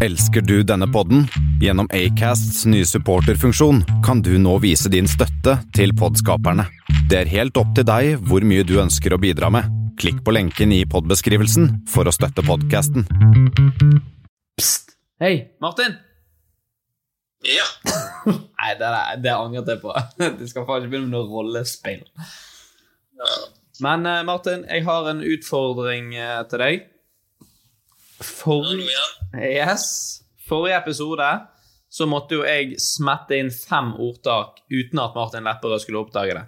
Elsker du denne podden? Gjennom Acasts nye supporterfunksjon kan du nå vise din støtte til podskaperne. Det er helt opp til deg hvor mye du ønsker å bidra med. Klikk på lenken i podbeskrivelsen for å støtte podkasten. Pst! Hei, Martin! Ja. Nei, det, er, det angret jeg på. Du skal faen ikke begynne med noe rollespill. Men eh, Martin, jeg har en utfordring eh, til deg. For... Yes. Forrige episode så måtte jo jeg smette inn fem ordtak uten at Martin Lepperød skulle oppdage det.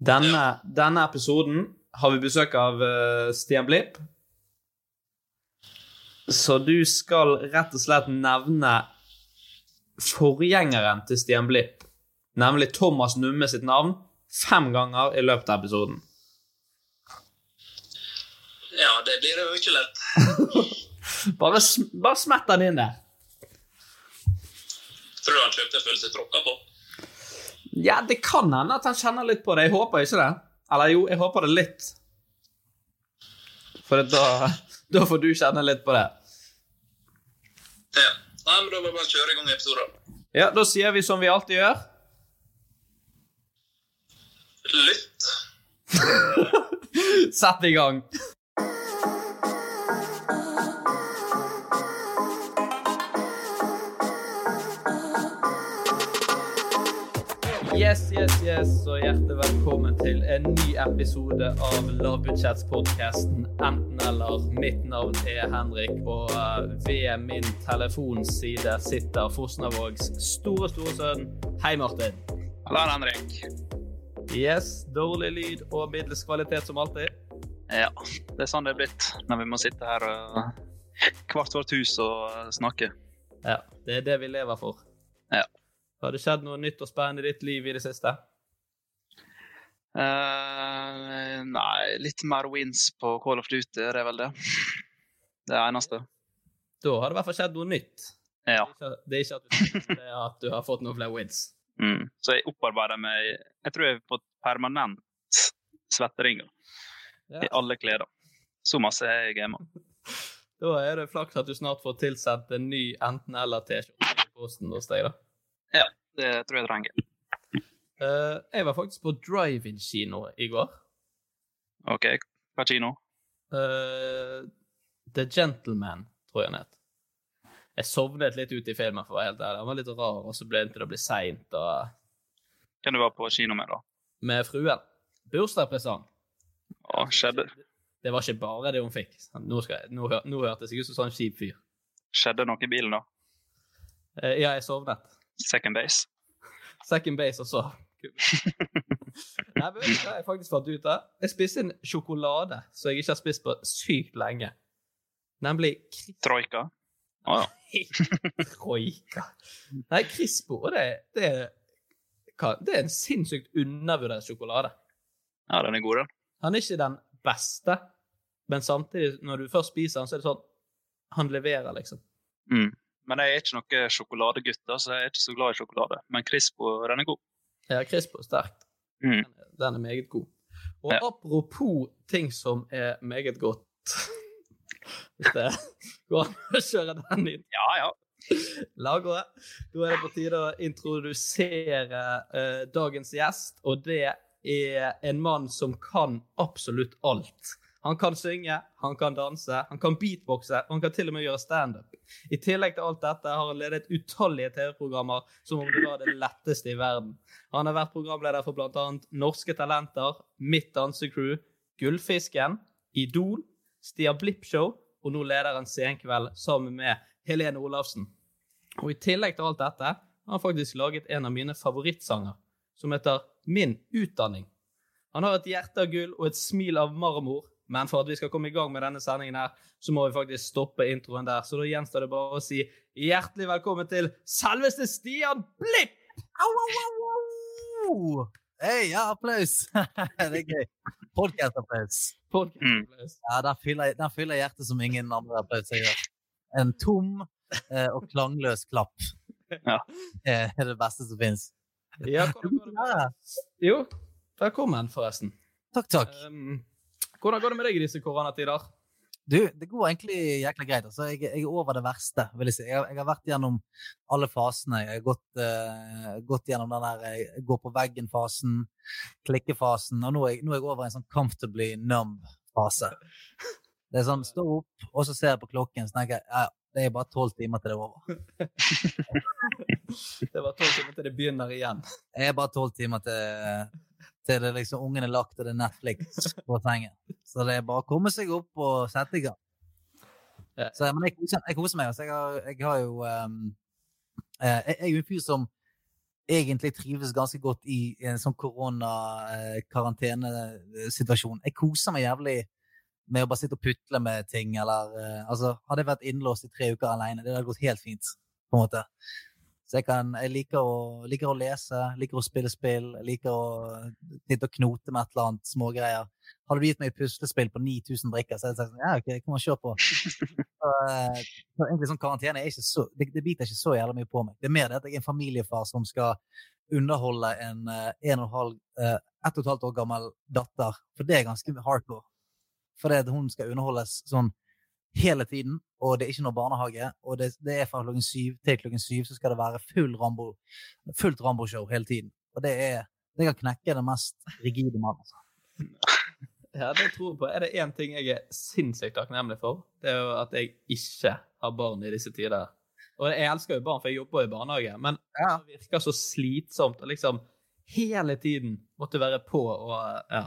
Denne, denne episoden har vi besøk av uh, Stian Blipp. Så du skal rett og slett nevne forgjengeren til Stian Blipp, nemlig Thomas Numme sitt navn, fem ganger i løpet av episoden. Ja, det blir jo ikke lett. Bare, bare smett den inn der. Tror du han kjøpte en følelse tråkka på? Ja, det kan hende at han kjenner litt på det. Jeg håper ikke det. Eller jo, jeg håper det litt. For da, da får du kjenne litt på det. Ja. Nei, men Da må vi bare kjøre i gang episoden. Ja, Da sier vi som vi alltid gjør. Lytt. Sett i gang. Yes, yes, yes, og hjertelig velkommen til en ny episode av Lavbudsjettspodkasten Enten eller. Mitt navn er Henrik, og eh, ved min telefonside sitter Fosnavågs store, store sønn. Hei, Martin. Hallo, Henrik. Yes, dårlig lyd og middels kvalitet som alltid. Ja, det er sånn det er blitt når vi må sitte her hvert vårt hus og snakke. Ja, det er det vi lever for. Ja. Har det skjedd noe nytt og spennende i ditt liv i det siste? Uh, nei, litt mer wins på Call of Duty, det er vel det. Det er eneste. Da har det i hvert fall skjedd noe nytt. Ja. Det er ikke at du, det er at du har fått noen flere wins. Mm. Så jeg opparbeider meg Jeg tror jeg har fått permanent svetteringer Ja. i alle klær. Så masse jeg gamer. Da er det flaks at du snart får tilsendt en ny enten-eller-T-skjorte i posten hos deg, da. Ja, det tror jeg trenger. Uh, jeg var faktisk på drive-in-kino i går. OK, hva kino? Uh, The Gentleman, tror jeg den het. Jeg sovnet litt ut i filmen, for å være helt ærlig. Den var litt rar, og så ble det til å bli seint. Og... Hvem du var på kino med, da? Med fruen. Bursdagspresang. Å, skjedde, Det var ikke bare det hun fikk. Nå, jeg, nå, hør- nå hørtes jeg ut som sånn kjip fyr. skjedde noe i bilen, da? Uh, ja, jeg sovnet. Second base? Second base også. Nei, men vet du hva jeg faktisk fant ut av? Jeg spiste en sjokolade som jeg ikke har spist på sykt lenge. Nemlig Troika? Å ja. Troika. Nei, Crispo. Det, det, det er en sinnssykt undervurdert sjokolade. Ja, den er god, den. Han er ikke den beste, Men samtidig, når du først spiser den, så er det sånn Han leverer, liksom. Mm. Men jeg er ikke noen sjokoladegutt, så jeg er ikke så glad i sjokolade. Men Crispo, den er god. Ja, Crispo er sterkt. Mm. Den, er- meget god. Og Ja. apropos ting som er meget godt Hvis det går an å kjøre den inn. Ja, ja. Lagre. Da er det på tide å introdusere uh, dagens gjest, og det er en mann som kan absolutt alt. Han kan synge, han kan danse, han kan beatboxe, og han kan til og med gjøre standup. I tillegg til alt dette har han ledet utallige TV-programmer som om det var det letteste i verden. Han har vært programleder for bl.a. Norske Talenter, Mitt dansecrew, Gullfisken, Idol, Stian Blipp Show, og nå leder han Senkveld sammen med Helene Olafsen. Og i tillegg til alt dette har han faktisk laget en av mine favorittsanger, som heter Min utdanning. Han har et hjerte av gull og et smil av marmor, men for at vi skal komme i gang med denne sendingen her, så må vi faktisk stoppe introen der. Så da gjenstår det bare å si hjertelig velkommen til selveste Stian Blipp! Au, au, au, au! Hei, ja, applaus! det er gøy. Podcast-applaus. Podcast. Ja, der fyller, der fyller hjertet som ingen andre applauser gjør. En tom eh, og klangløs klapp Ja. eh, er det beste som fins. Ja, hvordan går det med deg? Jo, velkommen, forresten. Takk, takk. Um, hvordan går det med deg i disse koronatider? Du, det går egentlig jækla greit. Altså, jeg, jeg er over det verste, vil jeg si. Jeg, har- jeg har vært gjennom alle fasene. Jeg har gått, uh, gått gjennom den der eh, gå på veggen-fasen, klikkefasen, og nå er, jeg, nå er jeg over en sånn comfortably numb-fase. Det er sånn, stå opp, og så ser jeg på klokken, så tenker jeg ja, det er bare tolv timer til det er over. Det er bare tolv timer til det begynner igjen. Det er bare tolv timer til, til det liksom, ungen er lagt og det er Netflix på sengen. Så det er bare å komme seg opp og sette i gang. Så, men jeg koser, jeg koser meg. Altså. Jeg, har, jeg har jo eh, Jeg jeg er jo en fyr som egentlig trives ganske godt i en sånn korona-karantenesituasjon. Jeg koser meg jævlig med å bare sitte og putle med ting, eller uh, Altså, hadde jeg vært innlåst i tre uker alene, det hadde gått helt fint, på en måte. Så jeg, kan, jeg liker, å, liker å lese, liker å spille spill, jeg liker å sitte og knote med et eller annet smågreier. Hadde du gitt meg et puslespill på 9000 brikker, så hadde jeg sagt sånn, ja, ok, kom og kjør på. Så, eh, egentlig sånn karantene er ikke så, det, det biter ikke så jævlig mye på meg. Det er mer det at jeg er en familiefar som skal underholde en eh, en og en halv, eh, ett og et halvt år gammel datter, for det er ganske hardcore. For det at hun skal underholdes sånn hele tiden, og det er ikke noe barnehage. Og det, det er fra klokken syv til klokken syv så skal det være full Rambo, fullt Rambo-show hele tiden. Og det er det kan knekke den mest rigide mannen. Altså. Ja, det tror jeg på. Er det én ting jeg er sinnssykt takknemlig for, det er jo at jeg ikke har barn i disse tider. Og jeg elsker jo barn, for jeg jobber i barnehage, men Ja. det virker så slitsomt å liksom hele tiden måtte være på og ja.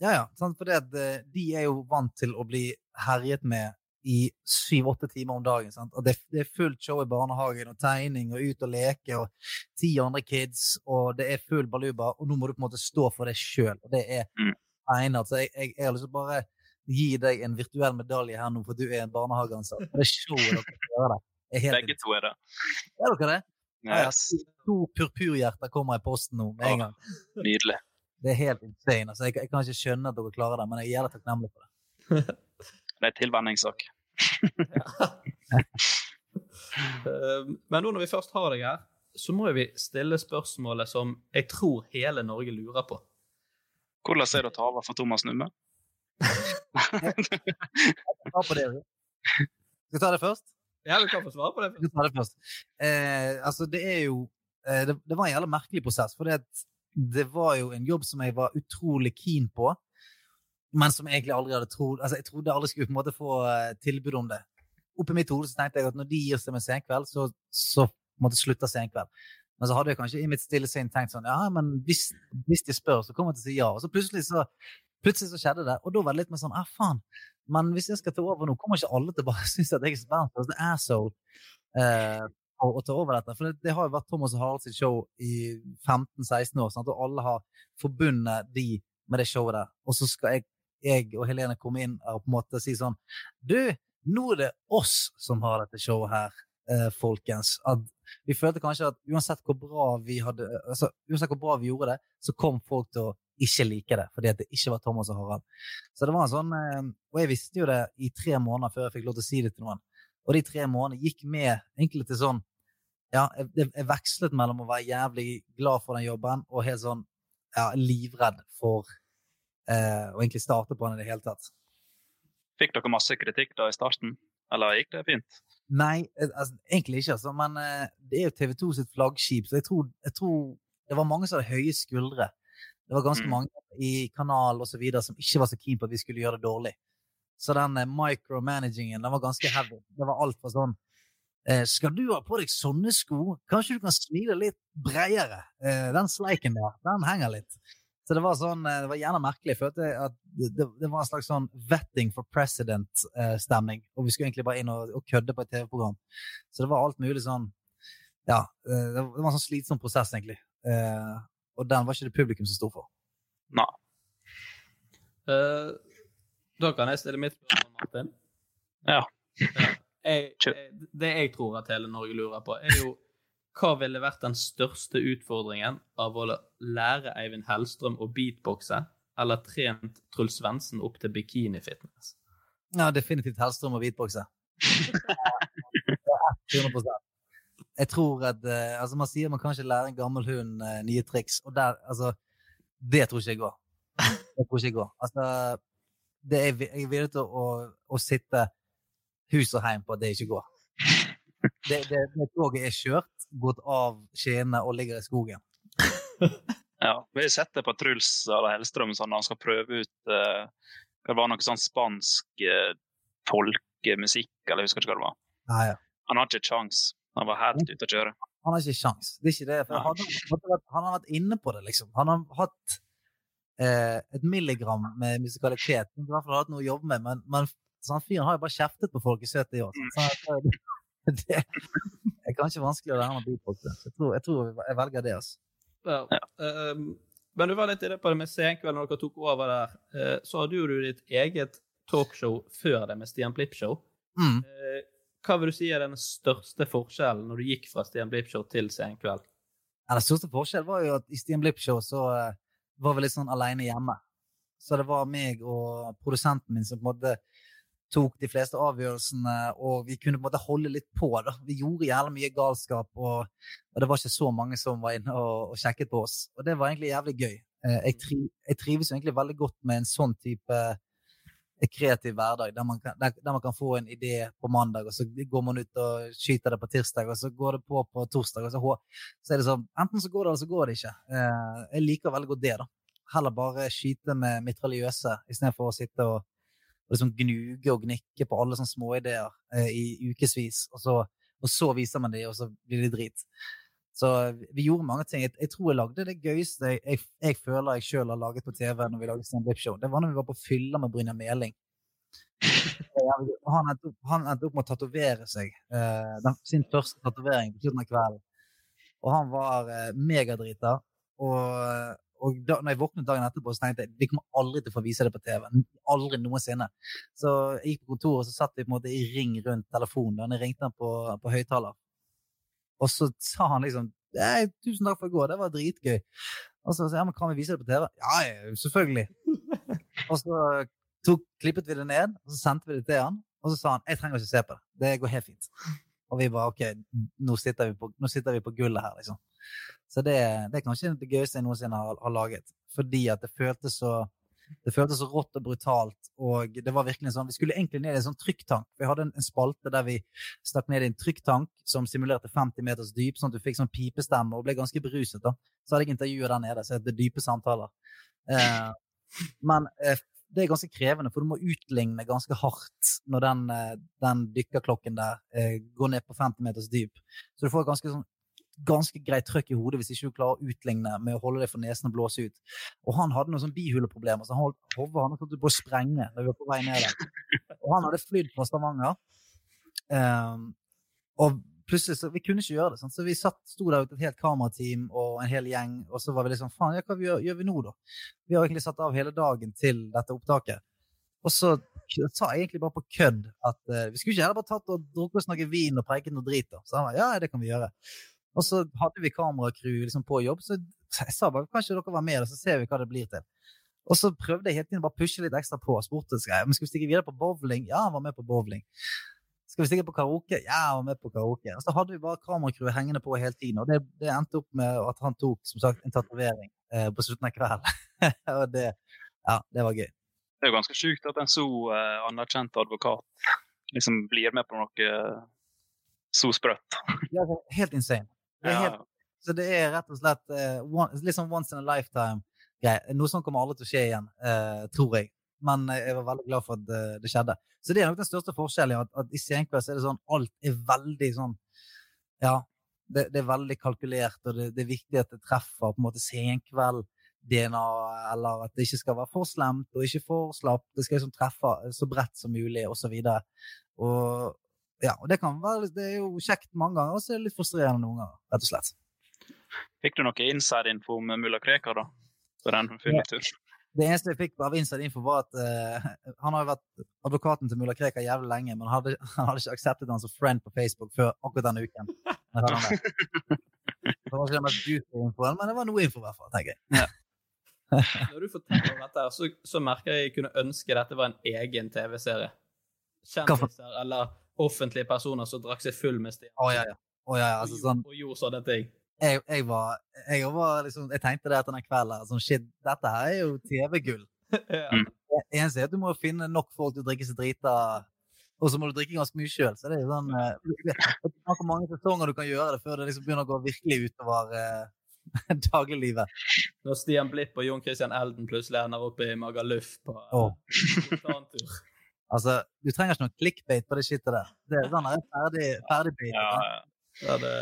Ja, ja. Sant? For det eh, de er jo vant til å bli herjet med i syv-åtte timer om dagen. Sant? Og det, det er fullt show i barnehagen, og tegning, og ut og leke, og ti andre kids, og det er full baluba, og nå må du på en måte stå for det sjøl. Og det er Mm. egnet. Så jeg, jeg, jeg har lyst til å bare gi deg en virtuell medalje her nå, for du er en barnehageansatt. Det showet dere skal gjøre der, er Begge to er det. Er dere det? Ja. Yes. To purpurhjerter kommer i posten nå med en gang. Nydelig. Det er helt insane. Altså, jeg, jeg kan ikke skjønne at dere klarer det, men jeg er jævlig takknemlig for det. Det er en tilvenningssak. Eh, Men nå når vi først har deg her, så må vi stille spørsmålet som jeg tror hele Norge lurer på. Hvordan er det å ta over for Thomas Numme? Ta på det. du. Skal jeg ta det først? Ja, vi kan få svare på det. først. skal ta det først. Eh, altså, det er jo eh, det, det var en jævlig merkelig prosess, for det, det var jo en jobb som jeg var utrolig keen på, men som egentlig aldri hadde trodd Altså, jeg trodde alle skulle på en måte få eh, tilbud om det. Oppi mitt hode tenkte jeg at når de gir seg med Senkveld, så, så måtte slutte Senkveld. Men så hadde jeg kanskje i mitt stille sinn tenkt sånn Ja, men hvis, hvis de spør, så kommer jeg til å si ja. Og så plutselig så, plutselig så skjedde det, og da var det litt mer sånn ah, faen. Men hvis jeg skal ta over nå, kommer ikke alle til bare synes at jeg er verdens største asshole eh, å, å ta over dette. For det, det har jo vært Thomas og Harald sitt show i 15-16 år, sant? og alle har forbundet de med det showet der. Og så skal jeg, jeg og Helene komme inn og på en måte si sånn Du, nå er det oss som har dette showet her, eh, folkens. At vi følte kanskje at uansett hvor bra vi hadde altså, uansett hvor bra vi gjorde det, så kom folk til å ikke like det, fordi at det ikke var Thomas og Harald. Så det var en sånn, eh, Og jeg visste jo det i tre måneder før jeg fikk lov til å si det til noen. Og de tre månedene gikk med egentlig til sånn Ja, jeg, jeg vekslet mellom å være jævlig glad for den jobben og helt sånn ja, livredd for eh, å egentlig starte på den i det hele tatt. Fikk dere masse kritikk da i starten, eller gikk det fint? Nei, eh, altså, egentlig ikke, altså. Men eh, det er jo TV 2 sitt flaggskip, så jeg tror, jeg tror det var mange som hadde høye skuldre. Det var ganske Mm. mange i kanal og så videre som ikke var så keen på at vi skulle gjøre det dårlig. Så den micromanagingen den var ganske heavy. Det var alt fra sånn eh, Skal du ha på deg sånne sko? Kanskje du kan smile litt bredere? Eh, den sleiken der, den henger litt. Så det var sånn, eh, det var gjerne merkelig. Jeg det, det, det var en slags sånn vetting for president-stemning. og vi skulle egentlig bare inn og, og kødde på et TV-program. Så det var alt mulig sånn Ja, eh, det var en sånn slitsom prosess, egentlig. Eh, og den var ikke det publikum som sto for. Nei. Uh, da kan jeg stille mitt spørsmål, Martin. Ja. Jeg, jeg, det jeg tror at hele Norge lurer på, er jo hva ville vært den største utfordringen av å lære Eivind Hellstrøm å beatboxe, eller trent Truls Svendsen opp til bikinifitness? Ja, definitivt Hellstrøm og beatboxe. Er 100 Jeg tror at eh, altså Man sier man kan ikke lære en gammel hund eh, nye triks, og der, altså Det tror ikke jeg går. Det tror ikke jeg går. Altså, det er, jeg er villig til å, å sitte hus og heim på at det ikke går. Det, det, det toget er kjørt, gått av skiene og ligger i skogen. Ja, vi har sett det på Truls eller Hellstrøm sånn, når han skal prøve ut eh, Det var noe sånn spansk eh, folkemusikk, eller jeg husker ikke hva det var. Ja, ja. Han har ikke kjangs. Han var helt ute å kjøre. Han har ikke sjans. Det er ikke det. For han, har- han har vært inne på det, liksom. Han har hatt eh, et milligram med musikalitet. Han har fall hatt noe å jobbe med, men, men sånn fyren har jo bare kjeftet på folk i 70 år. Sånn, sånn, eh, det er kanskje vanskelig å lære ham å beatboxe. Så Jeg tror, jeg tror jeg velger det, altså. Ja. ehm, men du var litt i det på det med Senkveld når dere tok over der. Uh, så hadde jo du ditt eget talkshow før det med Stian Blipp-show. Mm. Uh, hva vil du si er den største forskjellen når du gikk fra Stian Blipp-show til Senkveld? Ja, den største forskjellen var jo at i Stian Blipp-show så uh, var vi litt sånn aleine hjemme. Så det var meg og produsenten min som på en måte tok de fleste avgjørelsene, og vi kunne på en måte holde litt på. da. Vi gjorde jævlig mye galskap, og, og det var ikke så mange som var inne og, og sjekket på oss. Og det var egentlig jævlig gøy. Eh, Jeg, tri, jeg trives jo egentlig veldig godt med en sånn type eh, kreativ hverdag, der man, kan, der, der man kan få en idé på mandag, og så går man ut og skyter det på tirsdag, og så går det på på torsdag, og så, så er det sånn Enten så går det, eller så går det ikke. Eh, Jeg liker veldig godt det, da. Heller bare skyte med mitraljøse istedenfor å sitte og, og liksom gnuge og gnikke på alle sånne småideer eh, i ukevis, og så, og så viser man de, og så blir de drit. Så vi gjorde mange ting. Jeg, jeg tror jeg lagde det gøyeste jeg, jeg, jeg føler jeg sjøl har laget på TV når vi lagde Stand Up Show. Det var når vi var på fylla med Brynjar Meling. Han endte opp, han endte opp med å tatovere seg. eh, den, sin første tatovering på slutten av kvelden. Og han var eh, megadrita. Og, og da når jeg våknet dagen etterpå, så tenkte jeg vi kommer aldri til å få vise det på TV. Aldri noensinne. Så jeg gikk på kontoret, og så satt vi på en måte i ring rundt telefonen. Da jeg ringte han på, på høyttaler. Og så sa han liksom Nei, tusen takk for i går, det var dritgøy. Og så sa jeg, men kan vi vise det på TV? Ja, ja, selvfølgelig. og så tok, klippet vi det ned, og så sendte vi det til han. Og så sa han jeg trenger ikke se på det. Det går helt fint. Og vi bare OK, nå sitter vi på, nå sitter vi på gullet her, liksom. Så det, det er kanskje det gøyeste jeg noensinne har, har laget. Fordi at det føltes så det føltes så rått og brutalt, og det var virkelig sånn Vi skulle egentlig ned i en sånn trykktank. Vi hadde en, en spalte der vi stakk ned i en trykktank som simulerte 50 meters dyp, sånn at du fikk sånn pipestemme og ble ganske beruset. da. Så hadde jeg intervjuet der nede, så het det Dype samtaler. Eh, men eh, det er ganske krevende, for du må utligne ganske hardt når den, eh, den dykkerklokken der eh, går ned på 50 meters dyp. Så du får ganske sånn ganske greit trøkk i hodet hvis ikke du klarer å utligne med å holde deg for nesen og blåse ut. Og han hadde noen sånn bihuleproblemer, så han holdt hodet hans holdt på å sprenge når vi var på vei ned der. Og han hadde flydd fra Stavanger. Um, og plutselig så Vi kunne ikke gjøre det. Sant? Så vi satt, sto der ute et helt kamerateam og en hel gjeng, og så var vi liksom Faen, ja, hva gjør, gjør vi nå, da? Vi har egentlig satt av hele dagen til dette opptaket. Og så sa egentlig bare på kødd at uh, vi skulle ikke heller bare tatt og drukket oss noe vin og preiket noe drit. da. Så han var ja, det kan vi gjøre. Og så hadde vi kameracrew liksom på jobb, så jeg sa bare kanskje dere var med, og så ser vi hva det blir til. Og så prøvde jeg hele tiden bare pushe litt ekstra på. Spurte skal vi stikke videre på bowling. Ja, han var med på bowling. Skal vi stikke på karaoke? Ja, han var med på karaoke. Og så hadde vi bare kameracrewet hengende på hele tiden. Og det, det, endte opp med at han tok som sagt, en tatovering eh, på slutten av kvelden. og det, ja, det var gøy. Det er jo ganske sjukt at en så eh, anerkjent advokat liksom blir med på noe uh, så sprøtt. ja, helt insane. Det helt, ja. så det er rett og slett uh, one, sånn once in a lifetime greie. Noe sånt kommer aldri til å skje igjen, tror jeg. Men jeg var veldig glad for at det skjedde. Så det er nok den største forskjellen. At, at i Senkveld er det sånn alt er veldig sånn Ja, det, det er veldig kalkulert, og det, det, er viktig at det treffer på en måte Senkveld. DNA, eller at det ikke skal være for slemt og ikke for slapt. Det skal liksom treffe så bredt som mulig, osv. Og, og, ja, og det, kan være, det er jo kjekt mange ganger, og så er det litt frustrerende noen ganger, rett og slett. Fikk du noe inside-info med mulla Krekar, da? På den fylleturen? Det eneste jeg fikk av inside info, var at uh, han har jo vært advokaten til mulla Krekar jævlig lenge, men han hadde, han hadde ikke akseptet han som friend på Facebook før akkurat denne uken. Det var ikke den mest infoen, men det var noe info, i hvert fall, tenker jeg. Ja. Når du forteller om dette, så, så merker jeg at jeg kunne ønske dette var en egen TV-serie. Kjendiser eller offentlige personer som drakk seg full med Stian. Oh, ja, ja. Oh, ja, altså, sånn, og gjorde sånne ting. Jeg, jeg, var, jeg, var liksom, jeg tenkte det etter den kvelden. Sånn, shit, dette her er jo TV-gull. ja. Det eneste er at du må finne nok folk til å drikke seg drita, og så må du drikke ganske mye sjøl. Så det er jo sånn Det er så mange sesonger du kan gjøre det før det liksom begynner å gå virkelig utover eh, dagliglivet. Når Stian Blipp og Jon Christian Elden plutselig ender opp i Magaluf på oh. Altså, du trenger ikke noe clickbait på det skittet der. Det sånn er ferdig, ferdig bait. Ja, ja. ja det...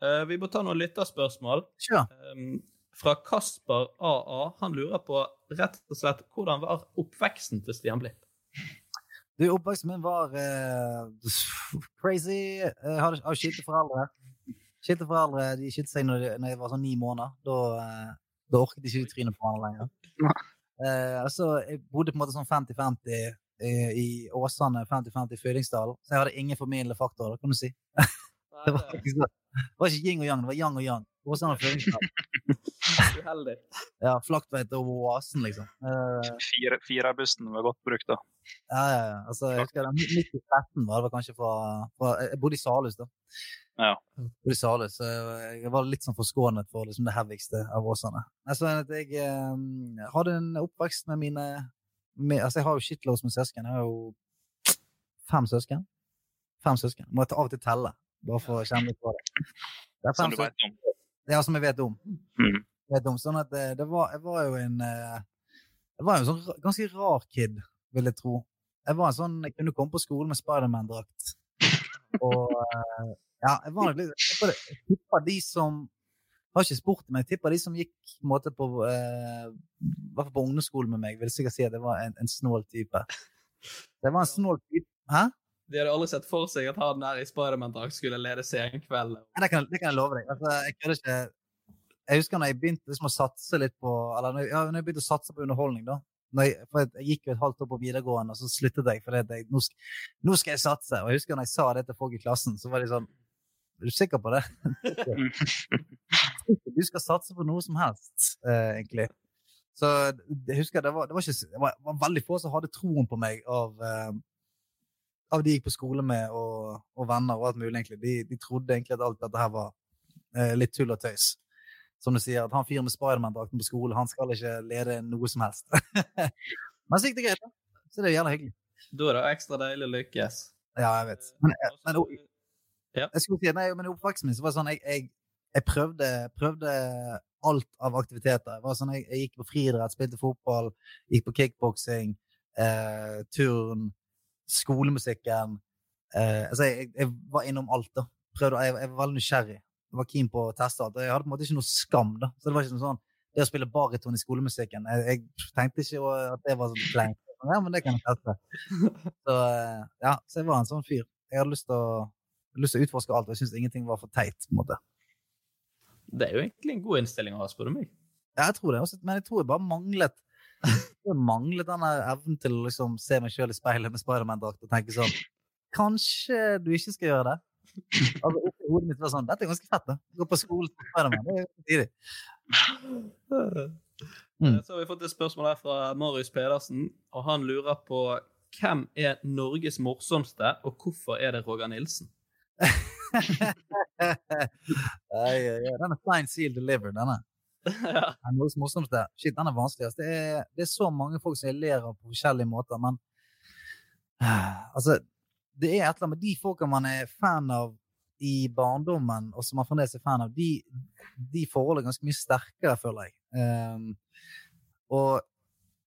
Uh, vi må ta noen lytterspørsmål. Sure. Um, fra Kasper AA. Han lurer på rett og slett hvordan var oppveksten til Stian Blipp? Du, Oppveksten min var uh, crazy. Jeg har, har skilte foreldre. Skilte foreldre de skilte seg når, de, når, jeg var sånn ni måneder. Da, uh, da orket de ikke trynet på hverandre lenger. Uh, altså, jeg bodde på en måte sånn 50-50 i Åsane, 50-50 i Fødingsdalen. Så jeg hadde ingen formidlende faktorer, kan du si. det var ikke sånn. Det var ikke yin og yang, det var yang og yang. Åsane og Fødingsdalen. Uheldig. Ja, Flaktveit over oasen, liksom. Uh, Fire, Firebussen var godt brukt, da. Ja, ja, ja. Altså, jeg husker det, Midt i 13 var det kanskje fra, fra Jeg bodde i Salhus, da. Ja. Jeg Bodde i Salhus, så jeg var litt sånn forskånet for liksom, det heavigste av Åsane. Altså, jeg eh, hadde en oppvekst med mine med, Altså, jeg har jo shitloads med søsken. Jeg har jo fem søsken. Fem søsken. Må jeg av og til telle, bare for å kjenne litt på det. det som du vet om? Ja, som jeg vet om. Mm. Vet om. Sånn at det, det var, jeg var jo en eh, Jeg var jo en sånn ganske rar kid, vil jeg tro. Jeg var en sånn, jeg kunne komme på skolen med Spiderman-drakt. Og eh, ja, jeg var nok litt Jeg tipper de som har ikke spurt men jeg tipper de som gikk på, på, eh, på ungdomsskolen med meg, vil sikkert si at det var en, en snål type. Det var en snål type. Hæ? De hadde aldri sett for seg at han der i Spiderman-drakt skulle lede Senkveld. Det, kan, det kan jeg love deg. Altså, jeg kødder ikke. Jeg husker når jeg begynte liksom, å satse litt på Eller når ja, når jeg begynte å satse på underholdning, da. Jeg, for jeg, gikk jo et halvt år på videregående, og så sluttet jeg fordi jeg, nå, nå, skal jeg satse. Og jeg husker når jeg sa det til folk i klassen, så var de sånn er du sikker på det? du skal satse på noe som helst, eh, egentlig. Så jeg husker det var, det var, ikke, det var, var veldig få som hadde troen på meg av, eh, av de jeg gikk på skole med, og, og, venner og alt mulig. egentlig. De, de trodde egentlig at alt dette her var eh, litt tull og tøys. Som du sier, at han fyren med Spiderman-drakten på skolen, han skal ikke lede noe som helst. Men så gikk det greit, da. Så det er gjerne hyggelig. Da er det ekstra deilig å lykkes. Ja, jeg vet. Men, men ja. Jeg skulle si, nei, men I oppveksten min så var det sånn jeg, jeg, jeg prøvde, prøvde, alt av aktiviteter. Sånn, jeg, jeg gikk på friidrett, spilte fotball, gikk på kickboksing, eh, turn, skolemusikken. Eh, altså, jeg, var innom alt. da. Prøvde, jeg, var veldig nysgjerrig. Jeg var keen på å teste alt. Jeg hadde på en måte ikke noe skam. da. Så Det var ikke sånn, det å spille bariton i skolemusikken Jeg, tenkte ikke at det var sånn kleint. Ja, men det kan jeg teste. Så, eh, ja, så jeg var en sånn fyr. Jeg hadde lyst til å lyst til å utforske alt, og jeg syns ingenting var for teit. på en måte. Det er jo egentlig en god innstilling å ha, spør du meg. Ja, jeg tror det, også, men jeg tror jeg bare manglet jeg manglet den evnen til å liksom se meg sjøl i speilet med Spiderman-drakt og tenke sånn Kanskje du ikke skal gjøre det? Altså, hodet mitt var sånn Dette er ganske fett, da. Gå på skolen som Spiderman. Det er jo tidlig. Mm. Så har vi fått et spørsmål her fra Marius Pedersen, og han lurer på hvem er Norges morsomste, og hvorfor er det Roger Nilsen? Ai, ai. Den er fine seal delivered, denne. ja. Det er noe morsomt der. Shit, den er vanskelig. Det er, det er så mange folk som jeg ler av på forskjellige måter, men altså Det er et eller annet med de folka man er fan av i barndommen, og som man fremdeles er fan av, de, de forholdene er ganske mye sterkere, føler jeg. Um, og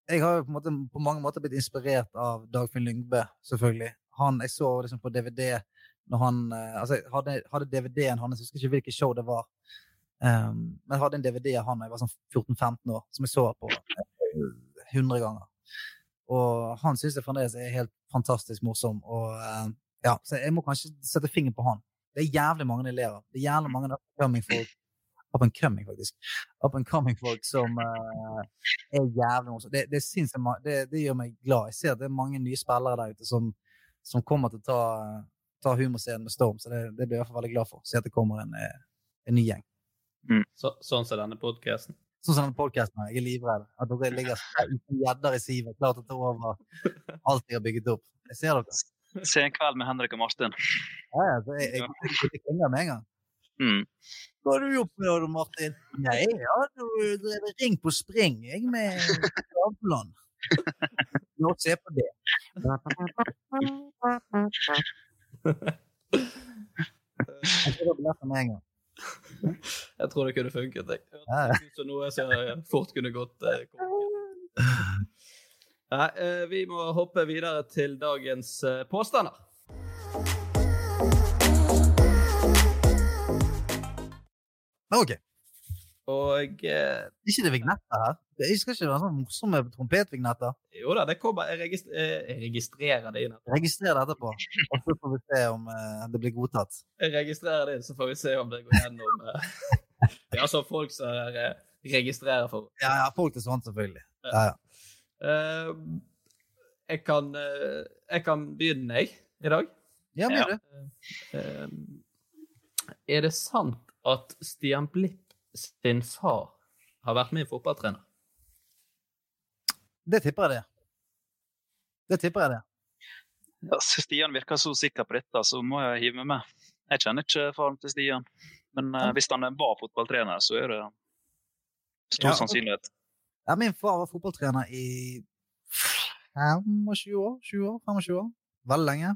jeg har jo på, på mange måter blitt inspirert av Dagfinn Lyngbø, selvfølgelig. Han, jeg så liksom på DVD når han eh, Altså, hadde, hadde DVD-en hans, jeg husker ikke hvilket show det var. Um, men jeg hadde en DVD av han da jeg var sånn 14-15 år, som jeg så på eh, 100 ganger. Og han syns jeg fremdeles er helt fantastisk morsom. Og eh, ja, så jeg må kanskje sette fingeren på han. Det er jævlig mange elever. Det er jævlig mange up and coming folk up and coming, faktisk. Up and coming folk som uh, er jævlig morsomme. Det, det, det, det gjør meg glad. Jeg ser at det er mange nye spillere der ute som, som kommer til å ta, ta humorscenen med storm, så det, det blir jeg i hvert fall veldig glad for. Se at det kommer en, eh, en ny gjeng. Så, sånn som denne podkasten. Sånn som denne podcasten. Jeg er livredd. At dere ligger som gjedder i sivet, klart til å ta over alt jeg har bygget opp. Jeg ser dere. Se en kveld med Henrik og Martin. Ja, ja, så jeg, jeg, jeg, jeg med en gang. Mm. Hva har du gjort med det, Martin? Nei, jeg har jo ring på spring, jeg, med Skavlan. Nå, se på det. Jeg tror det blir med en gang. Jeg tror det kunne funket. Jeg. Ja. Er noe som fort kunne gått. eh. Nei, eh, vi må hoppe videre til dagens eh, påstander. OK. Og eh, Ikke det vignetter her? Jeg skal ikke være sånn morsomme trompetvignetter. jo da, det kommer. Jeg, registrer, eh, jeg registrerer det inn. Registrer det etterpå, og så får vi se om eh, det blir godtatt. Jeg registrerer det inn, så får vi se om det går gjennom eh, Det er altså folk som eh, registrerer for Ja, ja, folk til sånt, selvfølgelig. Ja, ja. Jeg kan Jeg kan begynne, jeg, i dag. Ja, du. Eh, er det sant at Stian Blipp sin far har vært med i fotballtrener? Det tipper jeg det. Det tipper jeg det. Ja, Stian virker så sikker på dette, så må jeg hive meg med. Jeg kjenner ikke faren til Stian, men uh, hvis han var fotballtrener, så er det stor Ja. sannsynlighet. Ja, min far var fotballtrener i 25 år. 20 år, 25 år. Veldig lenge.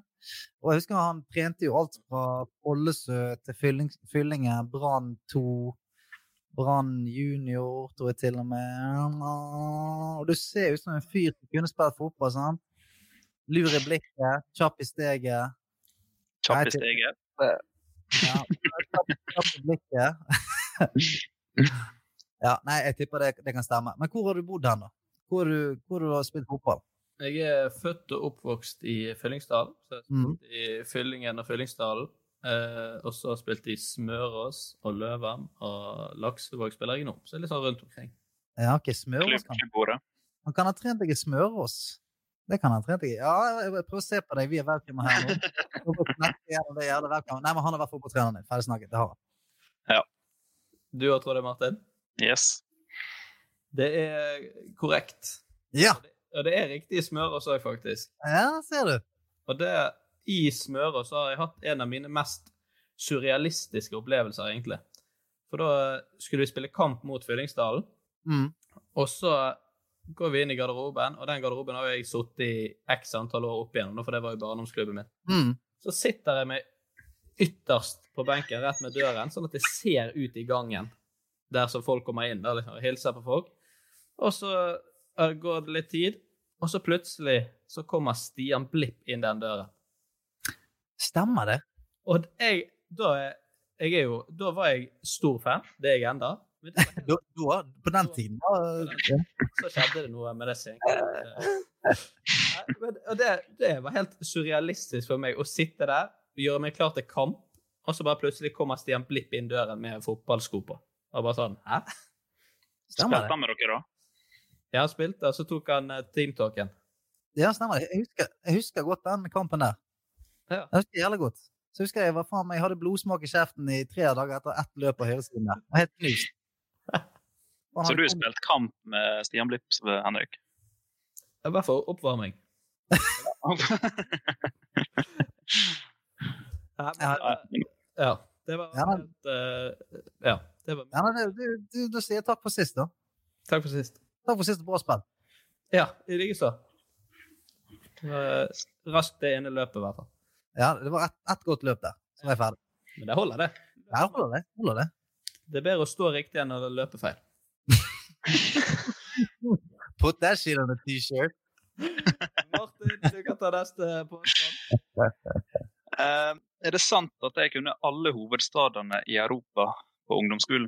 Og jeg husker han trente jo alt fra Ollesø til Fylling, Fyllinge, Brann 2, Brann junior, tror jeg til og med. Og du ser ut som en fyr som kunne spilt fotball. sant? Lur i blikket, kjapp i steget. Kjapp i steget. Ja, kjapp, kjapp i blikket. Ja, nei, jeg tipper det, det kan stemme. Men hvor har du bodd hen, da? Hvor har du, hvor har du spilt fotball? Jeg er født og oppvokst i Fyllingsdalen. Så jeg har spilt mm. i Fyllingen og Fyllingsdalen. Eh, og så har de Smørås og Løven og Laksevåg spiller jeg nå. Så det er litt sånn rundt omkring. Ja, ok, Smørås kan. Han kan ha trent deg i Smørås. Det kan han ha trent deg i. Ja, prøv å se på deg. Vi er velkommen her nå. Ja, er. Nei, men han har vært fotballtreneren din. Ferdig snakket. Det har han. Du har tror det, Martin? Yes. Det er korrekt. Ja, Og det, og det er riktig i Smørås òg, faktisk. ja ser du. Og det, i Smørås har jeg hatt en av mine mest surrealistiske opplevelser, egentlig. For da skulle vi spille kamp mot Fyllingsdalen, Mm. og så går vi inn i garderoben, og den garderoben har jeg sittet i x antall år opp igjennom, for det var jo barndomsklubben min. Mm. Så sitter jeg meg ytterst på benken rett med døren, sånn at jeg ser ut i gangen der som folk kommer inn der, liksom, og hilser på folk. Og så eh, går det litt tid, og så plutselig så kommer Stian Blipp inn den døren. Stemmer det? Og jeg, da, jeg er jo, da var jeg stor fan, det er jeg da, på den tiden? Da, så skjedde det noe med det sengen. Og det, det var helt surrealistisk for meg å sitte der, gjøre meg klar til kamp, og så bare plutselig kommer Stian Blipp inn døren med fotballsko på. Og bare sånn Hæ? Stemmer Spilte det? han med dere, da? Ja, han spilte, og så tok han eh, teamtalken. Ja, stemmer det. Jeg husker, jeg husker godt den kampen der. Ja. Det husker jævlig godt. Så husker jeg, hva faen, jeg hadde blodsmak i kjeften i tre dager etter ett løp på høyresiden. Helt knust. Så du har spilt kamp med Stian Blipp, Henrik? I hvert fall oppvarming. Ja, men det ja, det var Ja, men- helt, eh, Ja, det var Ja, men det- du, du, du sier takk for sist, da. Takk for sist. Takk for sist bra spill. Ja, i likeså. Raskt det ene løpet, i hvert fall. Ja, det var ett et godt løp der. Så var jeg ferdig. Men det holder, det. Ja, holder det. Holder det. Det er bedre å stå riktig enn å løpe feil. Put that shit on a t-shirt. Martin, du kan ta neste påstand. Eh, er det sant at jeg kunne alle hovedstadene i Europa på ungdomsskolen?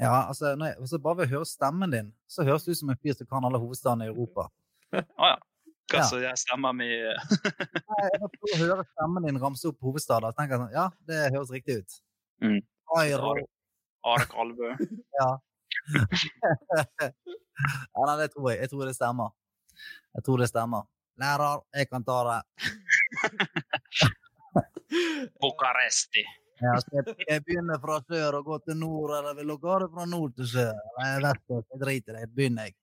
Ja, altså, når jeg, altså Bare ved å høre stemmen din, så høres du ut som en fyr som kan alle hovedstadene i Europa. Å ja. Hva Ja. så jeg stemmer mi Jeg bare å høre stemmen din ramse opp hovedstader. Så tenker jeg sånn, ja, det høres riktig ut. Mm. Are Kalvø? Ja. ja, nei, det tror jeg. Jeg tror det stemmer. Jeg tror det stemmer. Lærer, jeg kan ta det. Bucaresti. Ja, jeg, jeg begynner fra sør og går til nord, eller vil dere ha det fra nord til sør? Jeg vet ikke, jeg driter i det. Begynner jeg.